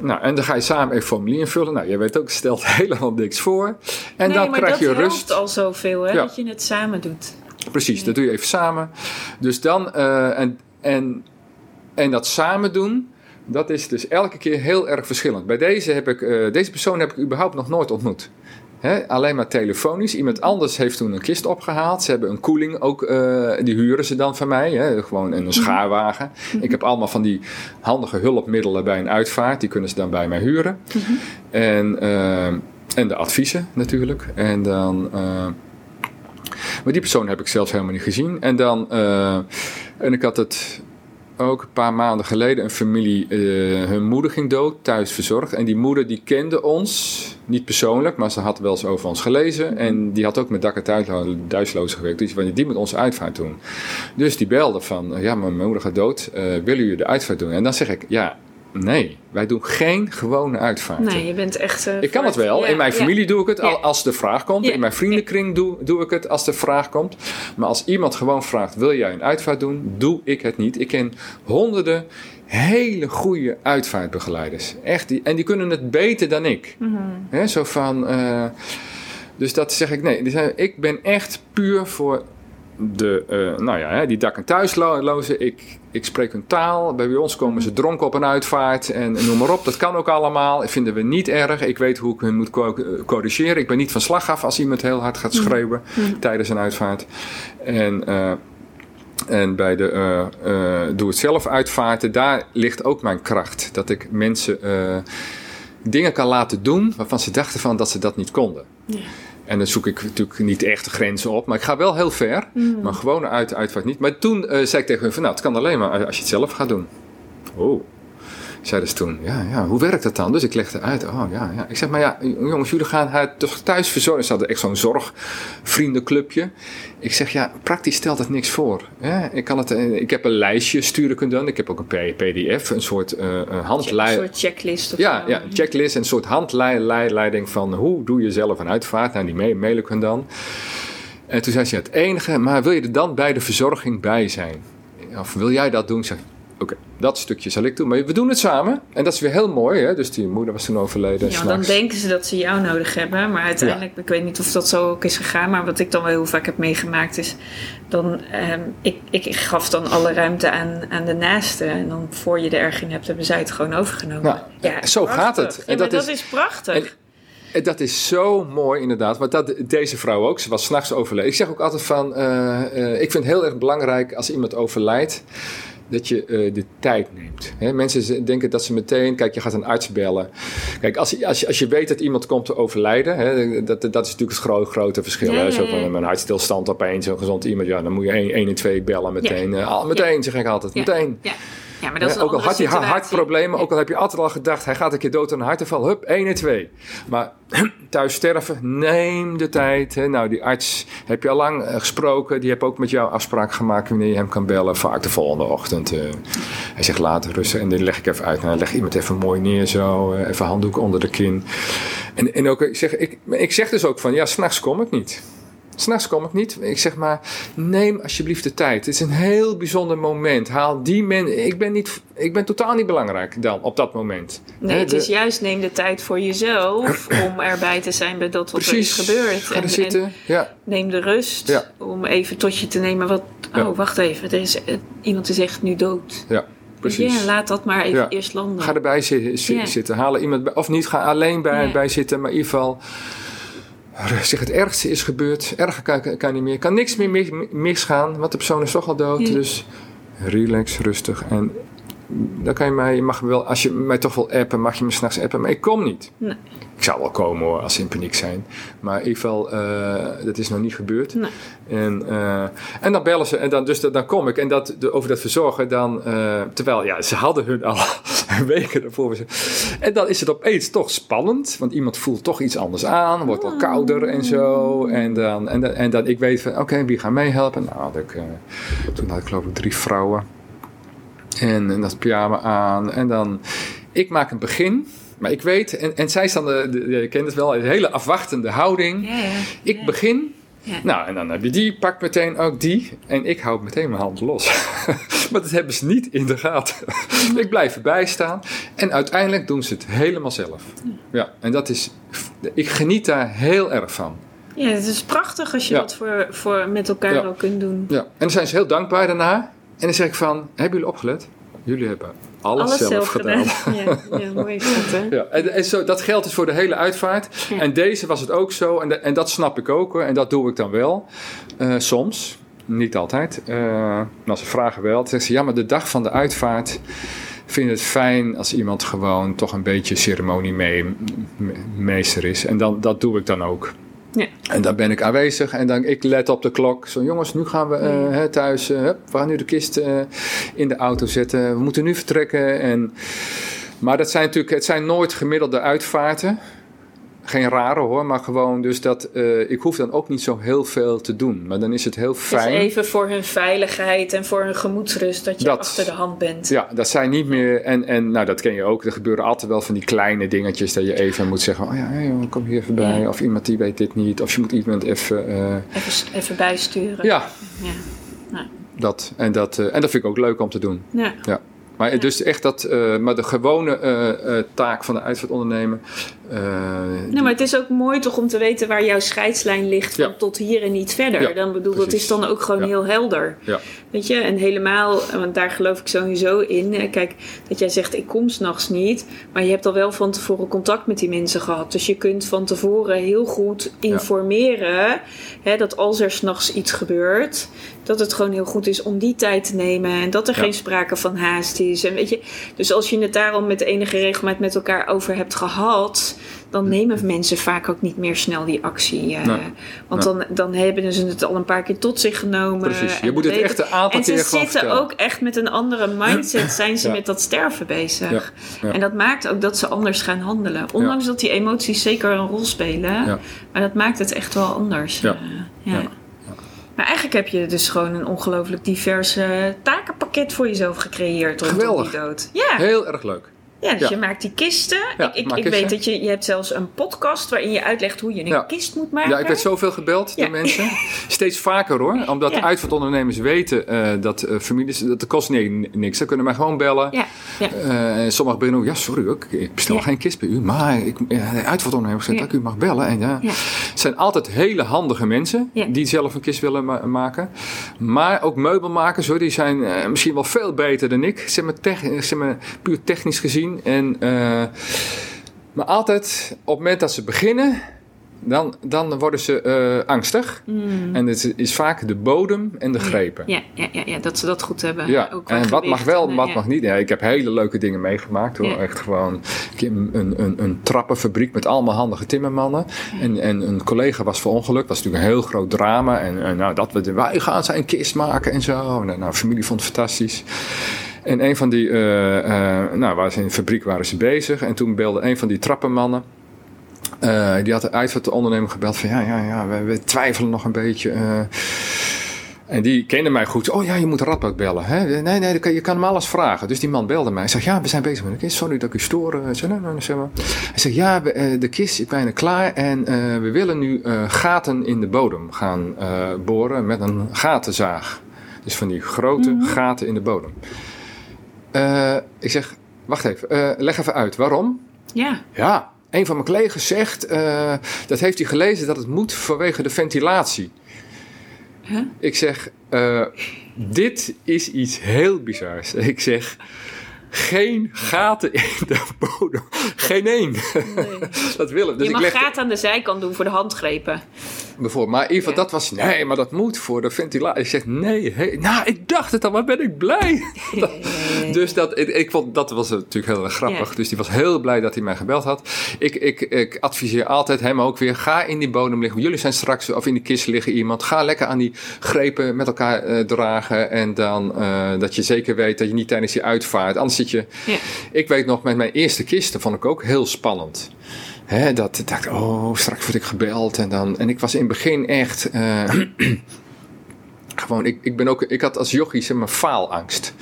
[SPEAKER 2] nou, en dan ga je samen een formulier invullen. Nou, jij weet ook, stelt helemaal niks voor. En dan krijg je rust.
[SPEAKER 1] dat al zoveel, hè, dat je het samen doet.
[SPEAKER 2] Precies, dat doe je even samen. Dus dan, uh, en, en, en dat samen doen, dat is dus elke keer heel erg verschillend. Bij deze, heb ik, uh, deze persoon heb ik überhaupt nog nooit ontmoet alleen maar telefonisch. Iemand anders heeft toen een kist opgehaald. Ze hebben een koeling ook, uh, die huren ze dan van mij. gewoon in een schaarwagen. Mhm. Ik heb allemaal van die handige hulpmiddelen bij een uitvaart. Die kunnen ze dan bij mij huren. Mhm. En, uh, en de adviezen natuurlijk. En dan. Uh, maar die persoon heb ik zelfs helemaal niet gezien. En dan. en ik had het ook een paar maanden geleden een familie, uh, hun moeder ging dood, thuis verzorgd. En die moeder die kende ons, niet persoonlijk, maar ze had wel eens over ons gelezen. En die had ook met dak- en thuisloos gewerkt. Dus die met ons uitvaart doen. Dus die belde van, ja, mijn moeder gaat dood, uh, willen jullie de uitvaart doen? En dan zeg ik, ja, Nee, wij doen geen gewone uitvaart.
[SPEAKER 1] Nee, je bent echt. Uh,
[SPEAKER 2] ik kan het wel. in mijn familie doe ik het ja. als de vraag komt. In mijn vriendenkring doe, doe ik het als de vraag komt. Maar als iemand gewoon vraagt: wil jij een uitvaart doen? Doe ik het niet. Ik ken honderden hele goede uitvaartbegeleiders. Echt. Die, en die kunnen het beter dan ik. Mm He, zo van. Uh, dus dat zeg ik nee. Ik ben echt puur voor de, uh, nou ja, die dak- en thuislozen, ik, ik spreek hun taal. Bij ons komen ze dronken op een uitvaart en noem maar op. Dat kan ook allemaal. Dat vinden we niet erg. Ik weet hoe ik hun moet corrigeren. Ik ben niet van slag af als iemand heel hard gaat mm. schreeuwen mm. tijdens een uitvaart. En, uh, en bij de uh, uh, doe het zelf uitvaarten, daar ligt ook mijn kracht. Dat ik mensen dingen kan laten doen waarvan ze dachten van dat ze dat niet konden.
[SPEAKER 1] Ja.
[SPEAKER 2] En dan zoek ik natuurlijk niet echt de grenzen op. Maar ik ga wel heel ver.
[SPEAKER 1] Mm.
[SPEAKER 2] Maar gewoon uit, uitvaart niet. Maar toen eh, zei ik tegen hun van... Nou, het kan alleen maar als je het zelf gaat doen. Oh. Zeiden ze toen. Ja, ja, hoe werkt dat dan? Dus ik legde uit. Oh, ja, ja. Ik zeg, maar ja, jongens, jullie gaan toch thuis verzorgen. Ze hadden echt zo'n zorgvriendenclubje. Ik zeg, ja, praktisch stelt het niks voor. Hè? Ik, kan het, eh, ik heb een lijstje sturen kunnen doen. Ik heb ook een pdf, een soort uh, handleiding.
[SPEAKER 1] Een soort checklist of
[SPEAKER 2] ja,
[SPEAKER 1] zo.
[SPEAKER 2] ja, checklist. Een soort handleiding van hoe doe je zelf een uitvaart. Nou, die mail mail ik hun dan. En toen zei ze, ja, het enige, maar wil je er dan bij de verzorging bij zijn? Of wil jij dat doen? Ik zeg, oké, dat stukje zal ik doen. Maar we doen het samen. En dat is weer heel mooi. Hè? Dus die moeder was toen overleden.
[SPEAKER 1] Ja, dan denken ze dat ze jou nodig hebben. Maar uiteindelijk, ik weet niet of dat zo ook is gegaan. Maar wat ik dan wel heel vaak heb meegemaakt is... Dan, ehm, ik, ik gaf dan alle ruimte aan, aan de naaste. En dan voor je er erg in hebt, hebben zij het gewoon overgenomen.
[SPEAKER 2] Nou,
[SPEAKER 1] ja,
[SPEAKER 2] zo gaat het. En
[SPEAKER 1] Ja,
[SPEAKER 2] dat
[SPEAKER 1] dat
[SPEAKER 2] is-
[SPEAKER 1] prachtig.
[SPEAKER 2] en- En dat is zo mooi inderdaad. Want dat, deze vrouw ook, ze was s'nachts overleden. Ik zeg ook altijd van, eh, eh, ik vind het heel erg belangrijk als iemand overlijdt, dat je eh, de tijd neemt. Hè, mensen denken dat ze meteen, kijk je gaat een arts bellen. Kijk, als, je- als, als je weet dat iemand komt te overlijden, hè, dat, dat is natuurlijk het gro- grote verschil.
[SPEAKER 1] Ja,
[SPEAKER 2] hè.
[SPEAKER 1] ja,
[SPEAKER 2] Zo van een hartstilstand opeens, een gezond iemand, ja, dan moet je 1 en 2 bellen meteen. Eh, al- meteen zeg ik altijd,
[SPEAKER 1] Ja.
[SPEAKER 2] meteen.
[SPEAKER 1] Ja. maar dat is
[SPEAKER 2] Ja,
[SPEAKER 1] een
[SPEAKER 2] ook al had hij hartproblemen, ook al heb je altijd al gedacht, hij gaat een keer dood aan een hartaanval, hup, 1 en 2. Maar thuis sterven, neem de tijd. Hè. Nou, die arts heb je al lang eh, gesproken, die heeft ook met jou afspraak gemaakt wanneer je hem kan bellen, vaak de volgende ochtend. eh. hij zegt later rusten en dan leg ik even uit. Nou, dan leg iemand even mooi neer zo, eh, even handdoek onder de kin. En, en ook, ik zeg, ik, ik zeg dus ook van, ja, s'nachts kom ik niet. S'nachts kom ik niet. Ik zeg maar, neem alsjeblieft de tijd. Het is een heel bijzonder moment. Haal die mensen. Ik ben, niet, ik ben totaal niet belangrijk dan op dat moment.
[SPEAKER 1] Nee, het
[SPEAKER 2] de-
[SPEAKER 1] is juist neem de tijd voor jezelf om erbij te zijn bij dat wat
[SPEAKER 2] Precies.
[SPEAKER 1] er is gebeurd.
[SPEAKER 2] Ga
[SPEAKER 1] En-
[SPEAKER 2] er zitten.
[SPEAKER 1] en
[SPEAKER 2] ja.
[SPEAKER 1] neem de rust
[SPEAKER 2] Ja.
[SPEAKER 1] om even tot je te nemen wat... Oh, wacht even. Er is, eh, iemand is echt nu dood.
[SPEAKER 2] ja, precies.
[SPEAKER 1] Ja, laat dat maar even
[SPEAKER 2] Ja.
[SPEAKER 1] eerst landen.
[SPEAKER 2] Ga erbij zi- zi-
[SPEAKER 1] Ja.
[SPEAKER 2] zitten. Haal er iemand bij. Of niet, ga alleen bij, bij zitten. Maar in ieder geval. Zeg, het ergste is gebeurd. Erger kan, kan niet meer. Kan niks meer mis- misgaan. Want de persoon is toch al dood.
[SPEAKER 1] Ja.
[SPEAKER 2] Dus relax, rustig. En dan kan je mij, je mag me wel, als je mij toch wil appen, mag je me s'nachts appen. Maar ik kom niet.
[SPEAKER 1] Nee.
[SPEAKER 2] Ik zou wel komen hoor, als ze in paniek zijn. Maar in ieder geval, eh, dat is nog niet gebeurd.
[SPEAKER 1] Nee.
[SPEAKER 2] En, eh, en dan bellen ze en dan, dus, dan kom ik. En dat, de, over dat verzorgen, dan, eh, terwijl ja, ze hadden hun al weken ervoor. En dan is het opeens toch spannend, want iemand voelt toch iets anders aan, wordt al kouder en zo. En dan, en dan, en dan ik weet van, oké, wie gaat meehelpen? Nou, had ik, toen had ik geloof ik drie vrouwen. En, en dat pyjama aan. En dan, ik maak een begin. Maar ik weet, en, en zij staan, de, de, je kent het wel, een hele afwachtende houding.
[SPEAKER 1] Ja, ja.
[SPEAKER 2] Ik begin. Nou, en dan heb je die, pak meteen ook die. En ik hou meteen mijn hand los. maar dat hebben ze niet in de gaten. ik blijf erbij staan. En uiteindelijk doen ze het helemaal zelf. Ja, en dat is, ik geniet daar heel erg van.
[SPEAKER 1] Ja, het is prachtig als je
[SPEAKER 2] Ja.
[SPEAKER 1] dat voor, voor met elkaar
[SPEAKER 2] Ja.
[SPEAKER 1] ook kunt doen.
[SPEAKER 2] Ja, en dan zijn ze heel dankbaar daarna. En dan zeg ik van, hebben jullie opgelet? Jullie hebben alles, zelf, gedaan.
[SPEAKER 1] ja, ja, mooi is dat, hè?
[SPEAKER 2] Ja, en, en zo, dat geldt dus voor de hele uitvaart.
[SPEAKER 1] Ja.
[SPEAKER 2] En deze was het ook zo. En, de- en dat snap ik ook hoor. En dat doe ik dan wel. Eh, soms. Niet altijd. Eh, als ze vragen wel. Dan zeggen ze, ja, maar de dag van de uitvaart... vind het fijn als iemand gewoon toch een beetje ceremoniemeester is. En dan, dat doe ik dan ook.
[SPEAKER 1] Ja.
[SPEAKER 2] En dan ben ik aanwezig en dan ik let op de klok. Zo jongens, nu gaan we eh, hè, thuis. eh, hup, we gaan nu de kist eh, in de auto zetten. We moeten nu vertrekken. En, maar dat zijn natuurlijk, het zijn nooit gemiddelde uitvaarten. Geen rare hoor, maar gewoon dus dat eh, ik hoef dan ook niet zo heel veel te doen. Maar dan is het heel
[SPEAKER 1] Dus
[SPEAKER 2] fijn.
[SPEAKER 1] even voor hun veiligheid en voor hun gemoedsrust dat je
[SPEAKER 2] Dat.
[SPEAKER 1] achter de hand bent.
[SPEAKER 2] Ja, dat zijn niet meer. En, en nou, dat ken je ook. Er gebeuren altijd wel van die kleine dingetjes dat je even moet zeggen: Oh ja, hey, joh, kom hier even bij.
[SPEAKER 1] Ja.
[SPEAKER 2] Of iemand die weet dit niet. Of je moet iemand even. eh,
[SPEAKER 1] Even, even bijsturen.
[SPEAKER 2] ja,
[SPEAKER 1] Ja.
[SPEAKER 2] dat. En, dat eh, en dat vind ik ook leuk om te doen.
[SPEAKER 1] Ja.
[SPEAKER 2] Maar dus echt dat, maar de gewone taak van de uitvaartondernemer Uh,
[SPEAKER 1] nou, maar het is ook mooi toch om te weten waar jouw scheidslijn ligt van tot hier en niet verder.
[SPEAKER 2] Ja,
[SPEAKER 1] dan bedoel, dat is dan ook gewoon
[SPEAKER 2] Ja.
[SPEAKER 1] heel helder.
[SPEAKER 2] Ja.
[SPEAKER 1] Weet je, en helemaal, want daar geloof ik sowieso in. Kijk, dat jij zegt ik kom s'nachts niet, maar je hebt al wel van tevoren contact met die mensen gehad. Dus je kunt van tevoren heel goed informeren hè, dat als er s'nachts iets gebeurt, dat het gewoon heel goed is om die tijd te nemen en dat er
[SPEAKER 2] Ja.
[SPEAKER 1] geen sprake van haast is. En weet je, dus als je het daar al met enige regelmaat met elkaar over hebt gehad, dan nemen mensen vaak ook niet meer snel die actie. eh,
[SPEAKER 2] Nee.
[SPEAKER 1] Want
[SPEAKER 2] Nee.
[SPEAKER 1] dan, dan hebben ze het al een paar keer tot zich genomen.
[SPEAKER 2] Precies. Je moet het echt een aantal
[SPEAKER 1] En ze
[SPEAKER 2] keer
[SPEAKER 1] zitten
[SPEAKER 2] vertellen.
[SPEAKER 1] ook echt met een andere mindset, zijn ze
[SPEAKER 2] Ja.
[SPEAKER 1] met dat sterven bezig.
[SPEAKER 2] Ja. Ja.
[SPEAKER 1] En dat maakt ook dat ze anders gaan handelen. Ondanks dat die emoties zeker een rol spelen. Maar dat maakt het echt wel anders.
[SPEAKER 2] Ja.
[SPEAKER 1] Eh, ja. Maar eigenlijk heb je dus gewoon een ongelooflijk divers eh, takenpakket voor jezelf gecreëerd rondom
[SPEAKER 2] Geweldig.
[SPEAKER 1] die dood. Ja,
[SPEAKER 2] Heel erg leuk.
[SPEAKER 1] Ja dus
[SPEAKER 2] Ja.
[SPEAKER 1] je maakt die kisten.
[SPEAKER 2] Ja,
[SPEAKER 1] ik ik,
[SPEAKER 2] maak
[SPEAKER 1] ik
[SPEAKER 2] kisten.
[SPEAKER 1] weet dat je, je hebt zelfs een podcast waarin je uitlegt hoe je een
[SPEAKER 2] Ja.
[SPEAKER 1] kist moet maken.
[SPEAKER 2] Ja, ik werd zoveel gebeld door mensen. Steeds vaker hoor. Omdat uitvaartondernemers weten eh, dat eh, families... Dat kost ni- niks. Ze kunnen mij gewoon bellen.
[SPEAKER 1] Ja,
[SPEAKER 2] en sommigen beginnen ook... Ja, sorry hoor. Ik, bestel geen kist bij u. Maar ik, de uitvaartondernemer zegt
[SPEAKER 1] Ja.
[SPEAKER 2] dat ik u mag bellen. En, ja. Het zijn altijd hele handige mensen. Die zelf een kist willen ma- maken. Maar ook meubelmakers hoor. Die zijn misschien wel veel beter dan ik. Zeg maar, tech- zeg maar puur technisch gezien. En... eh, maar altijd op het moment dat ze beginnen, dan, dan worden ze eh, angstig. En het is vaak de bodem en de grepen.
[SPEAKER 1] Ja, ja, ja, ja, dat ze dat goed hebben.
[SPEAKER 2] Ja,
[SPEAKER 1] Ook
[SPEAKER 2] en wat mag wel,
[SPEAKER 1] en,
[SPEAKER 2] wat
[SPEAKER 1] ja.
[SPEAKER 2] mag niet. Ja, ik heb hele leuke dingen meegemaakt hoor.
[SPEAKER 1] Ja.
[SPEAKER 2] Echt gewoon een, een, een trappenfabriek met allemaal handige timmermannen. En, en een collega was verongelukt. Dat was natuurlijk een heel groot drama. En, en nou, dat we, wij gaan zijn kist maken en zo. En, nou, familie vond het fantastisch. En een van die, eh, eh, nou, waar ze in de fabriek waren ze bezig. En toen belde een van die trappenmannen. eh, die had de uitvaartondernemer gebeld van ja, ja, ja, we, we twijfelen nog een beetje. en die kende mij goed. Oh ja, je moet Radboud bellen. Hè? Nee, nee, je kan- hem alles vragen. Dus die man belde mij. Hij zegt, ja, we zijn bezig met de kist. Sorry dat ik u stoor. Ik zei, nee, nee, nee, zeg maar. Hij zegt, ja, de kist is bijna klaar. En we willen nu gaten in de bodem gaan boren met een gatenzaag. Dus van die grote gaten in de bodem. Eh, ik zeg, wacht even. eh, leg even uit. Waarom?
[SPEAKER 1] Ja,
[SPEAKER 2] Ja, een van mijn collega's zegt, eh, dat heeft hij gelezen, dat het moet vanwege de ventilatie.
[SPEAKER 1] Huh?
[SPEAKER 2] Ik zeg, dit is iets heel bizars. Ik zeg, geen gaten in de bodem. Geen één. dat willen. Dus
[SPEAKER 1] je
[SPEAKER 2] ik
[SPEAKER 1] mag
[SPEAKER 2] leg
[SPEAKER 1] gaten aan de zijkant doen voor de handgrepen.
[SPEAKER 2] Bijvoorbeeld. Maar in ieder geval, dat was, nee, maar dat moet voor de ventilatie. Ik zeg, nee, hey, nou, ik dacht het al, maar ben ik blij. Dus dat, ik, ik vond, dat was natuurlijk heel erg grappig.
[SPEAKER 1] Ja.
[SPEAKER 2] Dus die was heel blij dat hij mij gebeld had. Ik, ik, ik adviseer altijd hem ook weer: ga in die bodem liggen. Jullie zijn straks, of in de kist liggen iemand. Ga lekker aan die grepen met elkaar eh, dragen. En dan eh, dat je zeker weet dat je niet tijdens die uitvaart. Anders zit je.
[SPEAKER 1] Ja.
[SPEAKER 2] Ik weet nog, met mijn eerste kisten vond ik ook heel spannend. Hè, dat ik dacht, oh, straks word ik gebeld. En, dan, en ik was in het begin echt. eh, gewoon, ik, ik, ben ook, ik had als jochie zeg maar faalangst.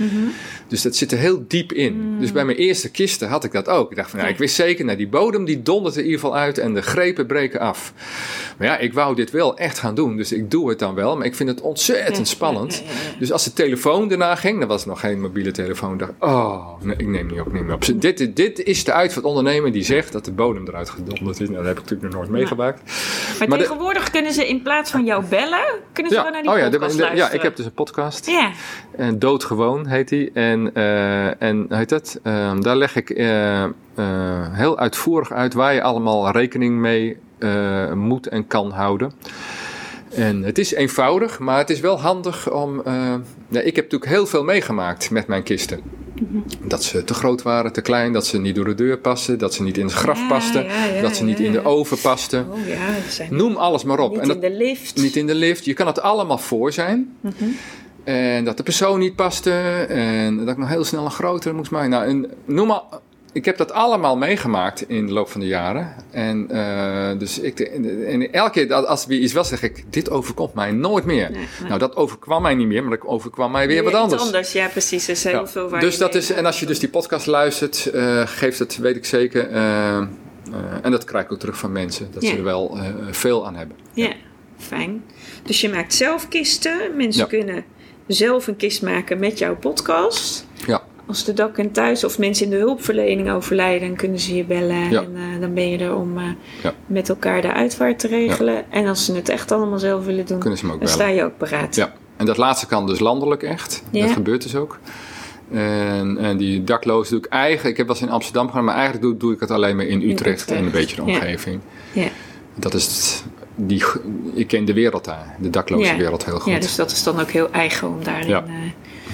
[SPEAKER 2] Dus dat zit er heel diep in. Dus bij mijn eerste kisten had ik dat ook. Ik dacht van, ja, ik wist zeker, nou, die bodem die dondert er in ieder geval uit en de grepen breken af. Maar ja, ik wou dit wel echt gaan doen, dus ik doe het dan wel. Maar ik vind het ontzettend
[SPEAKER 1] Ja,
[SPEAKER 2] spannend.
[SPEAKER 1] ja, ja, ja.
[SPEAKER 2] Dus als de telefoon daarna ging, dan was het nog geen mobiele telefoon. dacht oh, nee, ik neem niet op, neem niet op. Dit, dit is de uit van het ondernemer die zegt dat de bodem eruit gedonderd is. Nou, dat heb ik natuurlijk nog nooit meegemaakt.
[SPEAKER 1] Maar,
[SPEAKER 2] Maar de-
[SPEAKER 1] tegenwoordig kunnen ze in plaats van jou bellen, kunnen ze gewoon naar die
[SPEAKER 2] oh ja,
[SPEAKER 1] podcast
[SPEAKER 2] ja, ik heb dus een podcast.
[SPEAKER 1] Ja,
[SPEAKER 2] En Doodgewoon heet die. En, eh, en heet het? Ehm, daar leg ik eh, eh, heel uitvoerig uit waar je allemaal rekening mee moet en kan houden. En het is eenvoudig, maar het is wel handig om. ja, ik heb natuurlijk heel veel meegemaakt met mijn kisten. Dat ze te groot waren, te klein, dat ze niet door de deur pasten, dat ze niet in het graf
[SPEAKER 1] Ja,
[SPEAKER 2] pasten,
[SPEAKER 1] ja, ja,
[SPEAKER 2] dat ze niet in de oven pasten.
[SPEAKER 1] oh zijn
[SPEAKER 2] Noem alles maar op.
[SPEAKER 1] niet
[SPEAKER 2] en dat,
[SPEAKER 1] in de lift.
[SPEAKER 2] niet in de lift. Je kan het allemaal voor zijn.
[SPEAKER 1] Mhm.
[SPEAKER 2] En dat de persoon niet paste. En dat ik nog heel snel een grotere moest maken. Nou, en noem maar. Ik heb dat allemaal meegemaakt in de loop van de jaren. En, eh, dus ik, en elke keer dat- als er weer iets was, zeg ik: Dit overkomt mij nooit meer.
[SPEAKER 1] Nee, nee.
[SPEAKER 2] Nou, dat overkwam mij niet meer, maar dat overkwam mij weer wat
[SPEAKER 1] iets
[SPEAKER 2] anders.
[SPEAKER 1] Ja, precies. Er heel
[SPEAKER 2] Ja.
[SPEAKER 1] veel waar
[SPEAKER 2] Dus dat is, en als je dus die podcast luistert, eh, geeft het, weet ik zeker. eh, en dat krijg ik ook terug van mensen, dat
[SPEAKER 1] Ja.
[SPEAKER 2] ze er wel veel aan hebben.
[SPEAKER 1] Ja, fijn. Dus je maakt zelf kisten. Mensen
[SPEAKER 2] Ja.
[SPEAKER 1] kunnen zelf een kist maken met jouw podcast.
[SPEAKER 2] Ja.
[SPEAKER 1] Als de dak- en thuis of mensen in de hulpverlening overlijden, dan kunnen ze je bellen.
[SPEAKER 2] Ja.
[SPEAKER 1] En eh, dan ben je er om eh,
[SPEAKER 2] Ja.
[SPEAKER 1] met elkaar de uitvaart te regelen. En als ze het echt allemaal zelf willen doen, dan
[SPEAKER 2] bellen.
[SPEAKER 1] sta je ook paraat.
[SPEAKER 2] Ja, en dat laatste kan dus landelijk echt. Dat gebeurt dus ook. En, en die daklozen doe ik eigenlijk... Ik heb wel eens in Amsterdam gedaan, maar eigenlijk doe, doe ik het alleen maar in Utrecht, en een beetje de omgeving.
[SPEAKER 1] Ja.
[SPEAKER 2] Dat is het, die, ik ken de wereld daar, de dakloze wereld heel goed.
[SPEAKER 1] Ja, dus dat is dan ook heel eigen om daarin
[SPEAKER 2] Ja.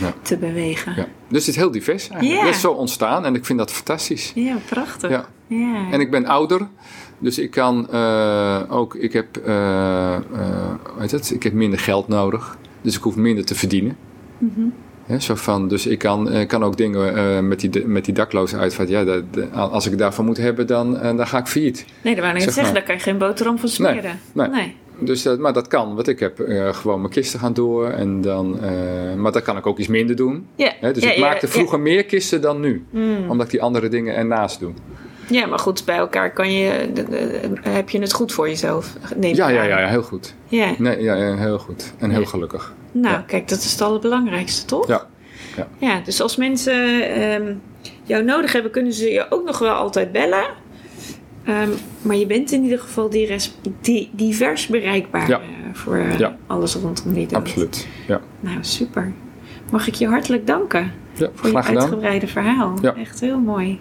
[SPEAKER 1] Eh,
[SPEAKER 2] Ja.
[SPEAKER 1] te bewegen.
[SPEAKER 2] Ja. Dus het is heel divers eigenlijk. Het is zo ontstaan en ik vind dat fantastisch.
[SPEAKER 1] Ja, prachtig.
[SPEAKER 2] Ja. En ik ben ouder, dus ik kan eh, ook, ik heb, eh, eh, hoe heet het? ik heb minder geld nodig. Dus ik hoef minder te verdienen.
[SPEAKER 1] Mhm.
[SPEAKER 2] Hè, zo van, dus ik kan, eh, kan ook dingen eh, met, die, met die dakloze uitvaart. Ja, dat, als ik daarvan moet hebben, dan, eh, dan ga ik failliet.
[SPEAKER 1] Nee, dat wou ik
[SPEAKER 2] Zeg
[SPEAKER 1] zeggen, daar kan je geen boterham van smeren.
[SPEAKER 2] nee. Dus, dat- maar dat kan, want ik heb eh, gewoon mijn kisten gaan door. En dan, eh, maar dan kan ik ook iets minder doen. Hè, dus
[SPEAKER 1] ja,
[SPEAKER 2] ik
[SPEAKER 1] ja,
[SPEAKER 2] maakte
[SPEAKER 1] ja.
[SPEAKER 2] vroeger meer kisten dan nu.
[SPEAKER 1] Mm.
[SPEAKER 2] Omdat ik die andere dingen ernaast doe.
[SPEAKER 1] Ja, maar goed, bij elkaar kan je, heb je het goed voor jezelf. Neem
[SPEAKER 2] Ja, ja, ja, heel goed.
[SPEAKER 1] Ja.
[SPEAKER 2] Nee, ja, ja, heel goed. En heel gelukkig.
[SPEAKER 1] Nou, kijk, dat is het allerbelangrijkste, toch?
[SPEAKER 2] Ja.
[SPEAKER 1] Ja, dus als mensen ehm, jou nodig hebben, kunnen ze je ook nog wel altijd bellen. Ehm, maar je bent in ieder geval die die, divers bereikbaar
[SPEAKER 2] Ja.
[SPEAKER 1] eh, voor eh,
[SPEAKER 2] Ja.
[SPEAKER 1] alles rondom dood.
[SPEAKER 2] Absoluut. Ja,
[SPEAKER 1] Nou, super. Mag ik je hartelijk danken voor je uitgebreide verhaal. Echt heel mooi.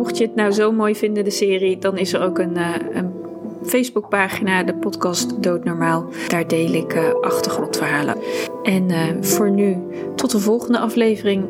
[SPEAKER 1] Mocht je het nou zo mooi vinden, de serie, dan is er ook een, eh, een Facebookpagina, de podcast Doodnormaal. Daar deel ik eh, achtergrondverhalen. En eh, voor nu, tot de volgende aflevering.